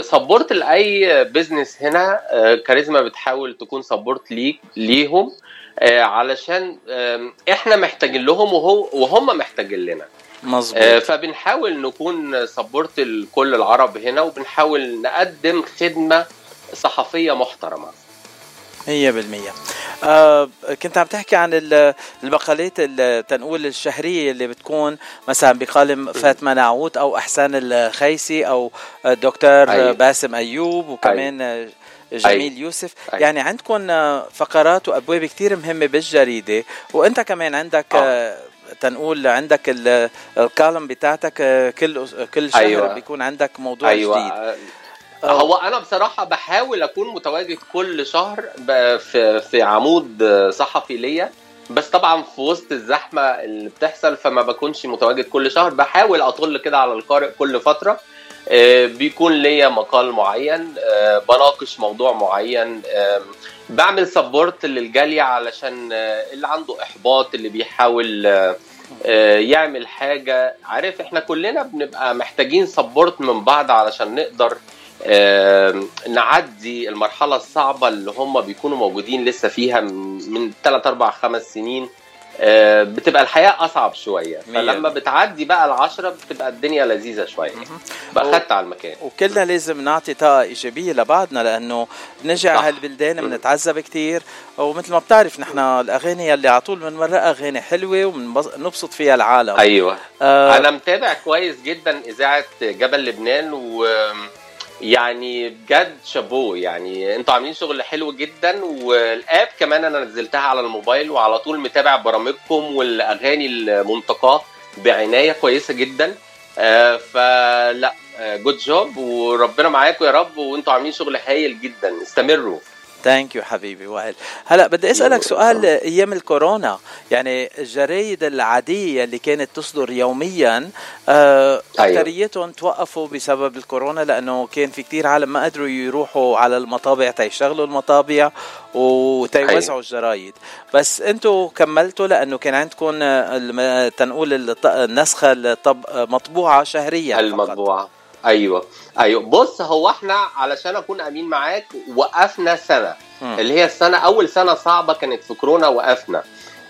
support لأي business هنا كاريزما بتحاول تكون support ليك ليهم. علشان آم، إحنا محتاجين لهم وهو وهم محتاجين لنا. مظبوط. آه، فبنحاول نكون سبورت لكل العرب هنا وبنحاول نقدم خدمة صحفية محترمة. مية بالمية. آه كنت عم تحكي عن ال- البقالات ال- تنقول الشهرية اللي بتكون مثلا بقالم فاطمة نعوت أو أحسان الخيسي أو الدكتور أيوة. باسم أيوب وكمان آه، جميل يوسف. يعني عندكم آه، فقرات وأبواب كتير مهمة بالجريدة. وأنت كمان عندك آه. تنقول عندك ال- الكالم بتاعتك آه، كل كل شهر أيوة. بيكون عندك موضوع أيوه. جديد. آه، هو أنا بصراحة بحاول أكون متواجد كل شهر في في عمود آه، صحفي ليا. بس طبعا في وسط الزحمة اللي بتحصل فما بكونش متواجد كل شهر. بحاول أطل كده على القارئ كل فترة. آه، بيكون ليا مقال معين آه، بناقش موضوع معين آم، بعمل سبورت للجالية علشان آه، اللي عنده إحباط اللي بيحاول آه، آه، يعمل حاجة. عارف إحنا كلنا بنبقى محتاجين سبورت من بعض علشان نقدر نعدي المرحلة الصعبة اللي هم بيكونوا موجودين لسه فيها من من 3 4 5 سنين. آه، بتبقى الحياة أصعب شوية. مية. فلما بتعدي بقى العشرة بتبقى الدنيا لذيذة شوية. بقى خدت على المكان. وكلنا لازم نعطي طاقة إيجابية لبعضنا لأنه بنجي على. هالبلدان بنتعذب كتير. ومثل ما بتعرف نحن الأغاني اللي على طول بنمرقها أغاني حلوة وبنبسط فيها العالم. أيوه. آه. أنا متابع كويس جدا إذاعة جبل لبنان و يعني بجد شابوه. يعني أنتوا عاملين شغل حلو جدا والآب كمان أنا نزلتها على الموبايل وعلى طول متابع برامجكم والأغاني المنتقاه بعناية كويسة جدا. آه فلا good job وربنا معاكم يا رب وانتوا عاملين شغل هايل جدا. استمروا. thank you حبيبي وائل هلا بدي أسألك سؤال أيام الكورونا. يعني الجرايد العادية اللي كانت تصدر يوميا آه أيوة. أكثريتهم توقفوا بسبب الكورونا لأنه كان في كتير عالم ما قدروا يروحوا على المطابع تيشغلوا المطابع وتيوزعوا الجرايد. بس أنتوا كملتوا لأنه كان عندكم تنقول النسخة الطب مطبوعة شهريا المطبوعة. أيوه. أيوه. بص هو إحنا علشان أكون أمين معاك وقفنا سنة. مم. اللي هي السنة أول سنة صعبة كانت في كورونا وقفنا.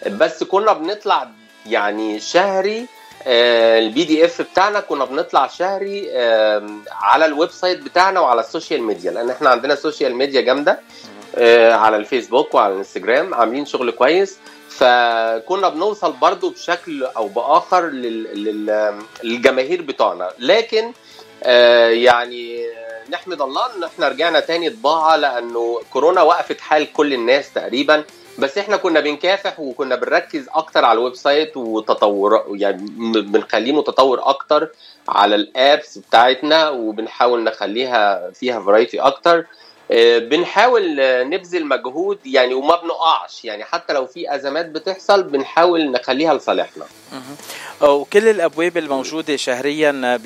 بس كنا بنطلع يعني شهري آه، ال PDF بتاعنا كنا بنطلع شهري آم، على ال website بتاعنا وعلى ال social media لأن إحنا عندنا social media جامدة آه، على الفيسبوك وعلى الانستجرام عاملين شغل كويس. فكنا بنوصل برضو بشكل أو بآخر لل- لل- للجماهير بتوعنا. لكن آه، يعني آه، نحمد الله إن إحنا رجعنا تاني طباعة لأنه كورونا وقفت حال كل الناس تقريبا. بس إحنا كنا بنكافح وكنا بنركز أكتر على ال website وتطور يعني بنخليه متطور أكتر على ال apps بتاعتنا وبنحاول نخليها فيها variety أكتر. آه، بنحاول آه، نبذل مجهود يعني وما بنقعش يعني. حتى لو في أزمات بتحصل بنحاول نخليها لصالحنا. وكل الأبواب الموجودة شهريا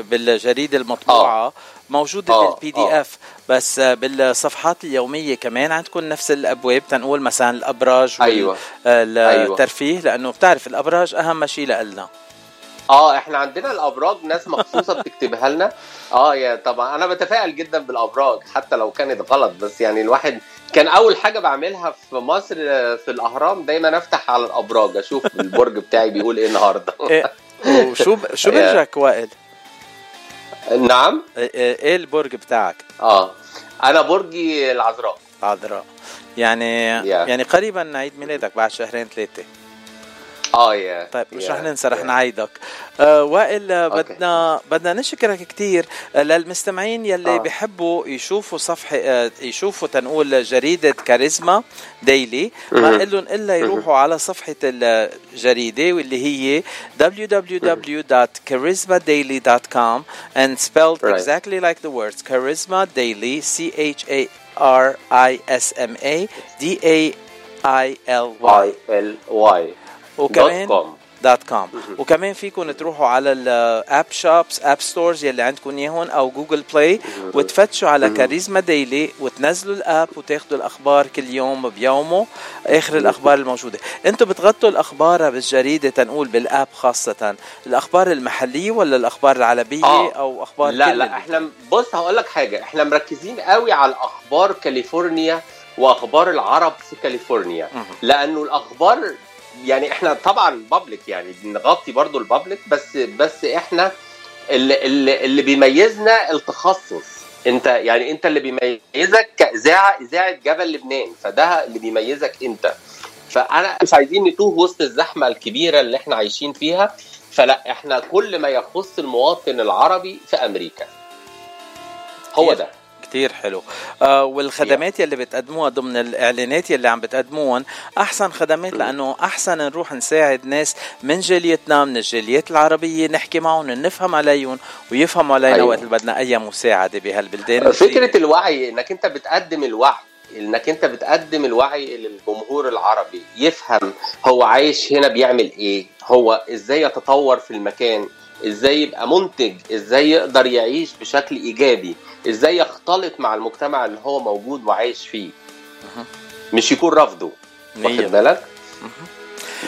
بالجريدة المطبوعة موجودة آه، بال PDF بس بالصفحات اليومية كمان عندكم نفس الأبواب. تنقول مثلا الأبراج أيوة. والترفيه لأنه بتعرف الأبراج أهم شيء لنا آه إحنا عندنا الابراج ناس مخصوصة بتكتبها لنا. آه يا طبعا أنا بتفائل جدا بالابراج حتى لو كانت غلط بس يعني الواحد كان اول حاجة بعملها في مصر في الاهرام دايما افتح على الابراج أشوف البرج بتاعي بيقول إيه النهارده. [laughs] إيه، وشو شو [laughs] برجك وائل؟ نعم. إيه إيه البرج بتاعك؟ آه أنا برجي العذراء. عذراء. يعني يعني قريبا عيد ميلادك بعد شهرين ثلاثة. آه يا طيب مش يا- رح ننسى رح يا. نعيدك آه وائل آه، بدنا بدنا نشكرك كثير للمستمعين يلي آه. آه. بيحبوا يشوفوا صفحة آه يشوفوا تنقول جريدة كاريزما ديلي ما مهم. قل لهم الا يروحوا على صفحة الجريدة واللي هي www.charismadaily.com and spelled Right. exactly like the words charisma daily c h a r i s m a d a i l y وكمان dot com. وكمان فيكم تروحوا على ال app shops app stores يلي عندكم اياهم أو جوجل بلاي وتفتشوا على كاريزما ديلي وتنزلوا ال app وتاخذوا الأخبار كل يوم بيومه آخر الأخبار الموجودة. أنتم بتغطوا الأخبار بالجريدة تنقول بال app خاصة. الأخبار المحلية ولا الأخبار العربية آه. أو أخبار لا لا إحنا بص هقول لك حاجة. إحنا مركزين قوي على أخبار كاليفورنيا وأخبار العرب في كاليفورنيا. لأنه الأخبار يعني إحنا طبعا بابليك يعني بنغطي برضو البابليك بس بس إحنا اللي, اللي, اللي بيميزنا التخصص. انت يعني انت اللي بيميزك كإذاعة إذاعة جبل لبنان فده اللي بيميزك انت. فأنا مش عايزين نتوه وسط الزحمة الكبيرة اللي إحنا عايشين فيها. فلا إحنا كل ما يخص المواطن العربي في أمريكا. هو ده. كتير حلو آه والخدمات يلي بتقدموها ضمن الإعلانات يلي عم بتقدموهم أحسن خدمات لأنه أحسن نروح نساعد ناس من جاليتنا من الجاليات العربية نحكي معهم نفهم عليهم ويفهموا علينا أيوة. وقت اللي بدنا أي مساعدة بهالبلدان فكرة الوعي إنك أنت بتقدم الوعي إنك أنت بتقدم الوعي للجمهور العربي يفهم هو عايش هنا بيعمل إيه هو إزاي يتطور في المكان إزاي يبقى منتج إزاي يقدر يعيش بشكل ايجابي إزاي يختلط مع المجتمع اللي هو موجود وعايش فيه. مش يكون رافضه واخد. بالك؟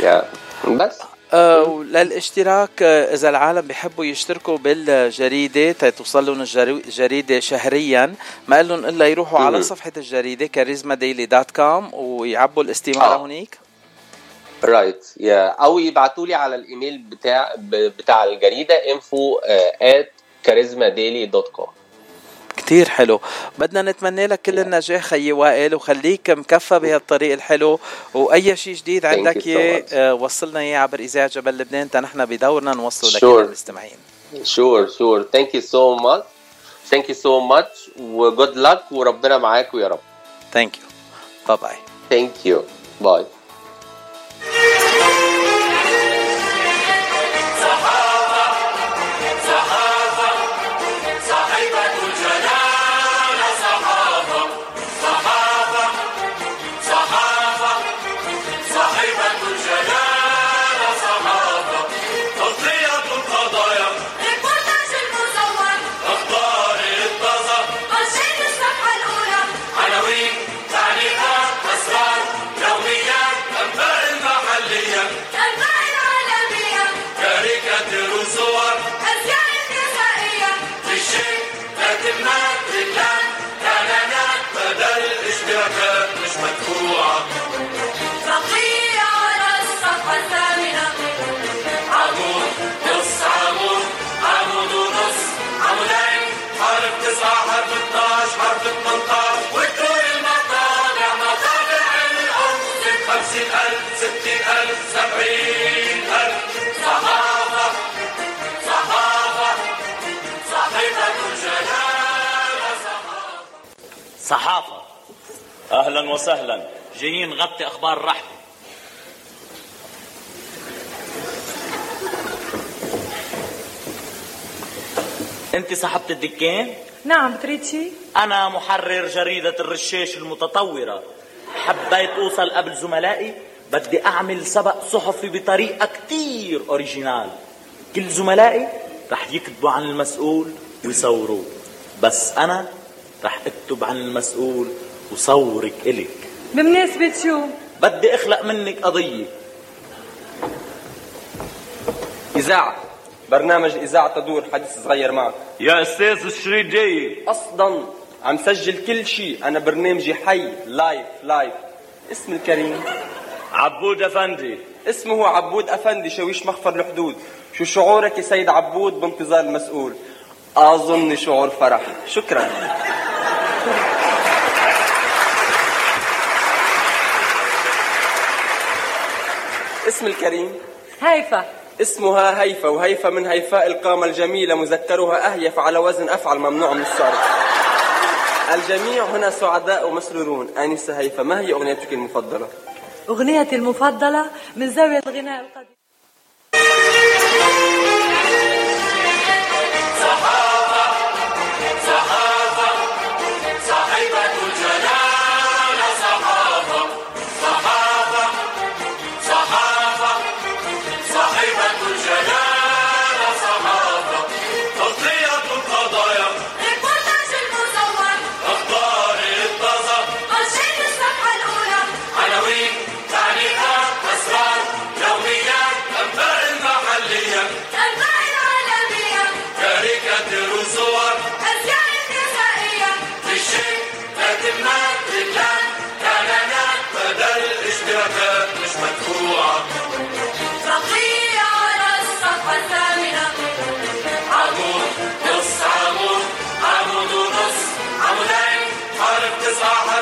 yeah. بس. آه وللاشتراك آه إذا العالم بيحبوا يشتركوا بالجريدة توصل لهم الجريده شهريا. ما لهم إلا يروحوا على. صفحة الجريدة كاريزما ديلي dot com ويعبوا الاستمارة آه. هونيك رايت يا أو يبعتوا لي على الإيميل بتاع بتاع الجريدة info at charismadaily.com كتير حلو. بدنا نتمنى لك كل النجاح خيي وائل وخليك مكفى بهالطريق الحلو. وأي شيء جديد عندك اياه. آه، وصلنا اياه عبر إذاعة جبل لبنان نحن بدورنا نوصله لكل Sure. المستمعين sure sure. Thank you so much. Thank you so much. وجود luck. وربنا معاكم يا رب. ثانك يو باي باي thank you. باي صحافة. أهلا وسهلا. جايين نغطي أخبار الرحمة. أنت صاحبة الدكان؟ نعم بتريد شيء؟ أنا محرر جريدة الرشاش المتطورة. حبيت أوصل قبل زملائي. بدي أعمل سبق صحفي بطريقة كتير أوريجينال كل زملائي رح يكتبوا عن المسؤول ويصوروه. بس أنا رح أكتب عن المسؤول وصورك إلك. بمناسبة شو؟ بدي أخلق منك قضية. إذاعة. برنامج إذاعة تدور حديث صغير معك. يا أستاذ الشريط جاي أصلا عم سجل كل شيء. أنا برنامجي حي. live live اسم الكريم. عبود أفندي. اسمه عبود أفندي شويش مخفر الحدود. شو شعورك يا سيد عبود بانتظار المسؤول؟ أظن شعور فرح. شكرا. اسم الكريم. هيفا. اسمها هيفا وهيفا من هيفاء القامة الجميلة مذكرها أهيف على وزن أفعل ممنوع من الصرف الجميع هنا سعداء ومسرورون. آنسة هيفا ما هي أغنيتك المفضلة؟ أغنيتي المفضلة من زاوية الغناء القديم.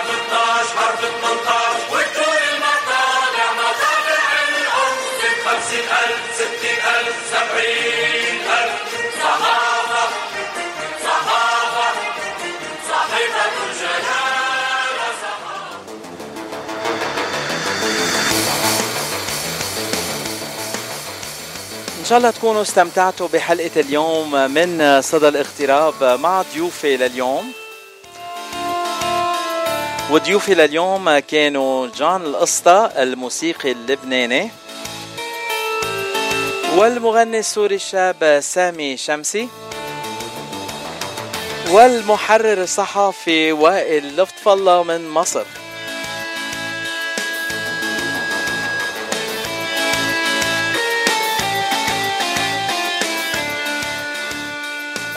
13 حرف 18 والدور المطالع مطالع الأرض 50000 60000 70000 صحافة صحافة صحيفة الجلالة صحافة إن شاء الله تكونوا استمتعتوا بحلقة اليوم من صدى الاغتراب مع ضيوفي لليوم. وضيوفي لليوم كانوا جان القسطى الموسيقي اللبناني والمغني السوري الشاب سامي شمسي والمحرر الصحفي وائل لطف الله من مصر.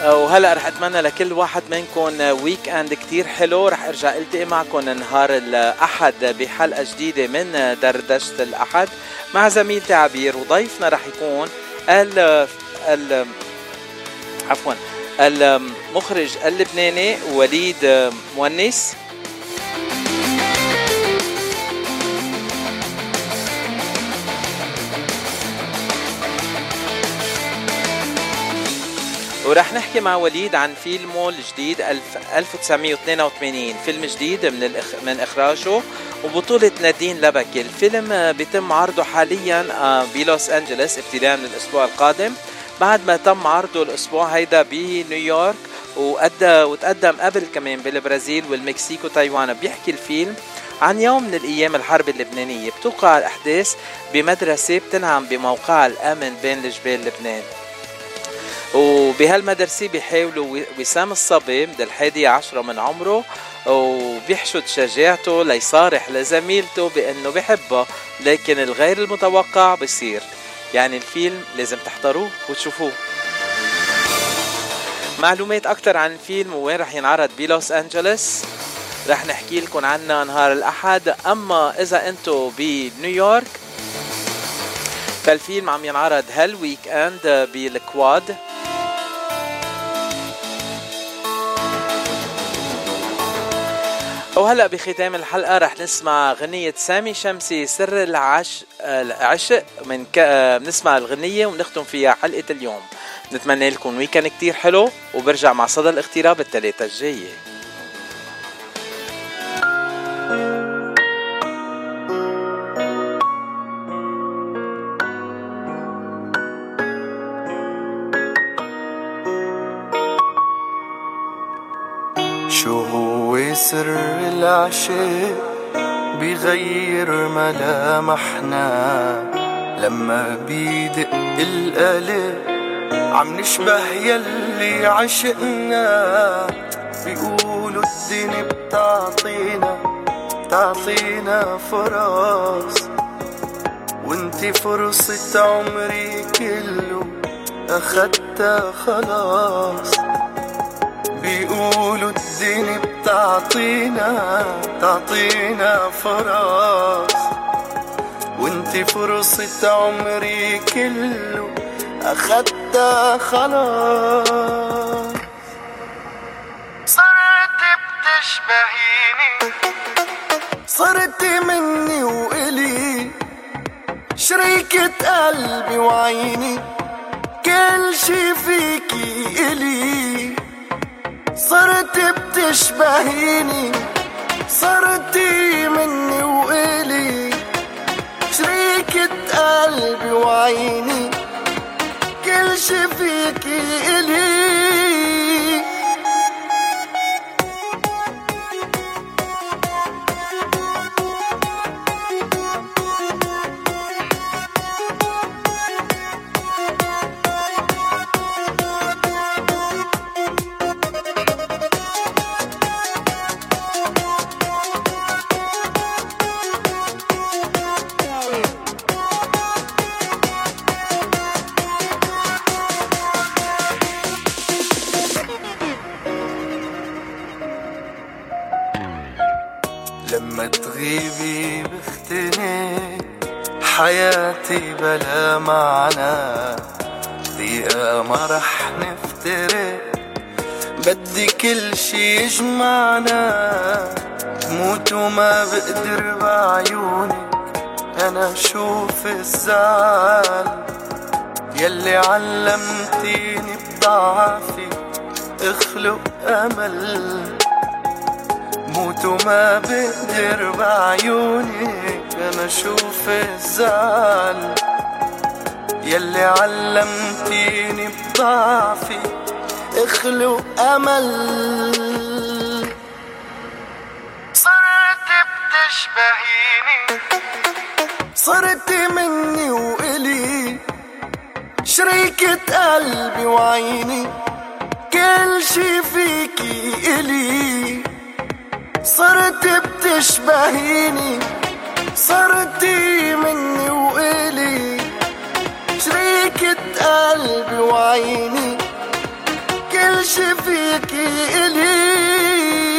وهلا رح أتمنى لكل واحد منكم weekend كتير حلو. رح أرجع إلتقي معكم نهار الأحد بحلقة جديدة من دردشة الأحد. مع زميلتي عبير وضيفنا رح يكون ال ال عفوا المخرج اللبناني وليد مونس ورح نحكي مع وليد عن فيلمه الجديد 1982 فيلم جديد من. من إخراجه وبطولة نادين لبكي. الفيلم بيتم عرضه حاليا آه، بلوس أنجلوس ابتداء من الأسبوع القادم. بعد ما تم عرضه الأسبوع هيدا بنيويورك وأدى وتقدم قبل كمان بالبرازيل والمكسيك وتايوان بيحكي الفيلم عن يوم من الأيام الحرب اللبنانية. بتوقع الأحداث بمدرسة بتنعم بموقعها الأمن بين الجبال لبنان. وبهالمدرسة بيحاولوا وسام الصبي من الحادي عشرة من عمره وبيحشد شجاعته ليصارح لزميلته بأنه بحبها لكن الغير المتوقع بصير. يعني الفيلم لازم تحضروه وتشوفوه. معلومات أكثر عن الفيلم وين رح ينعرض؟ بلوس أنجلوس. رح نحكي لكم عنها نهار الأحد. أما إذا أنتم بنيويورك فالفيلم عم ينعرض هال weekend بالكواد. وهلا بختام الحلقة رح نسمع غنية سامي شمسي سر العش العشق من ك... بنسمع الغنية ونختم فيها حلقة اليوم. نتمنى لكم weekend كتير حلو وبرجع مع صدى الاغتراب الثلاثة الجاية. العشق بغير ملامحنا. لما بيدق القلب عم نشبه يلي عشقنا. بيقولوا الدنيا بتعطينا بتعطينا فرص. وانتي فرصة عمري كله أخدتها خلاص. بيقولوا الدنيا بتعطينا تعطينا فرص وانتي فرصة عمري كله أخدتها خلاص. صرت بتشبهيني. صرت مني وإلي. شريكة قلبي وعيني. كل شي فيكي إلي. صرت بتشبهيني صرتي مني وإلي. شريكة قلبي وعيني كل شي فيكي إلي. شي يجمعنا موت وما بقدر بعيونك. أنا أشوف الزعل يلي علمتيني بضعفي. اخلق أمل. موت وما بقدر بعيونك. أنا أشوف الزعل يلي علمتيني بضعفي. اخلق أمل. بتشبهيني صرت مني وإلي شريكة قلبي وعيني. كل شي فيكي إلي. صرت بتشبهيني. صرتي مني وإلي شريكة قلبي وعيني. كل شي فيكي إلي.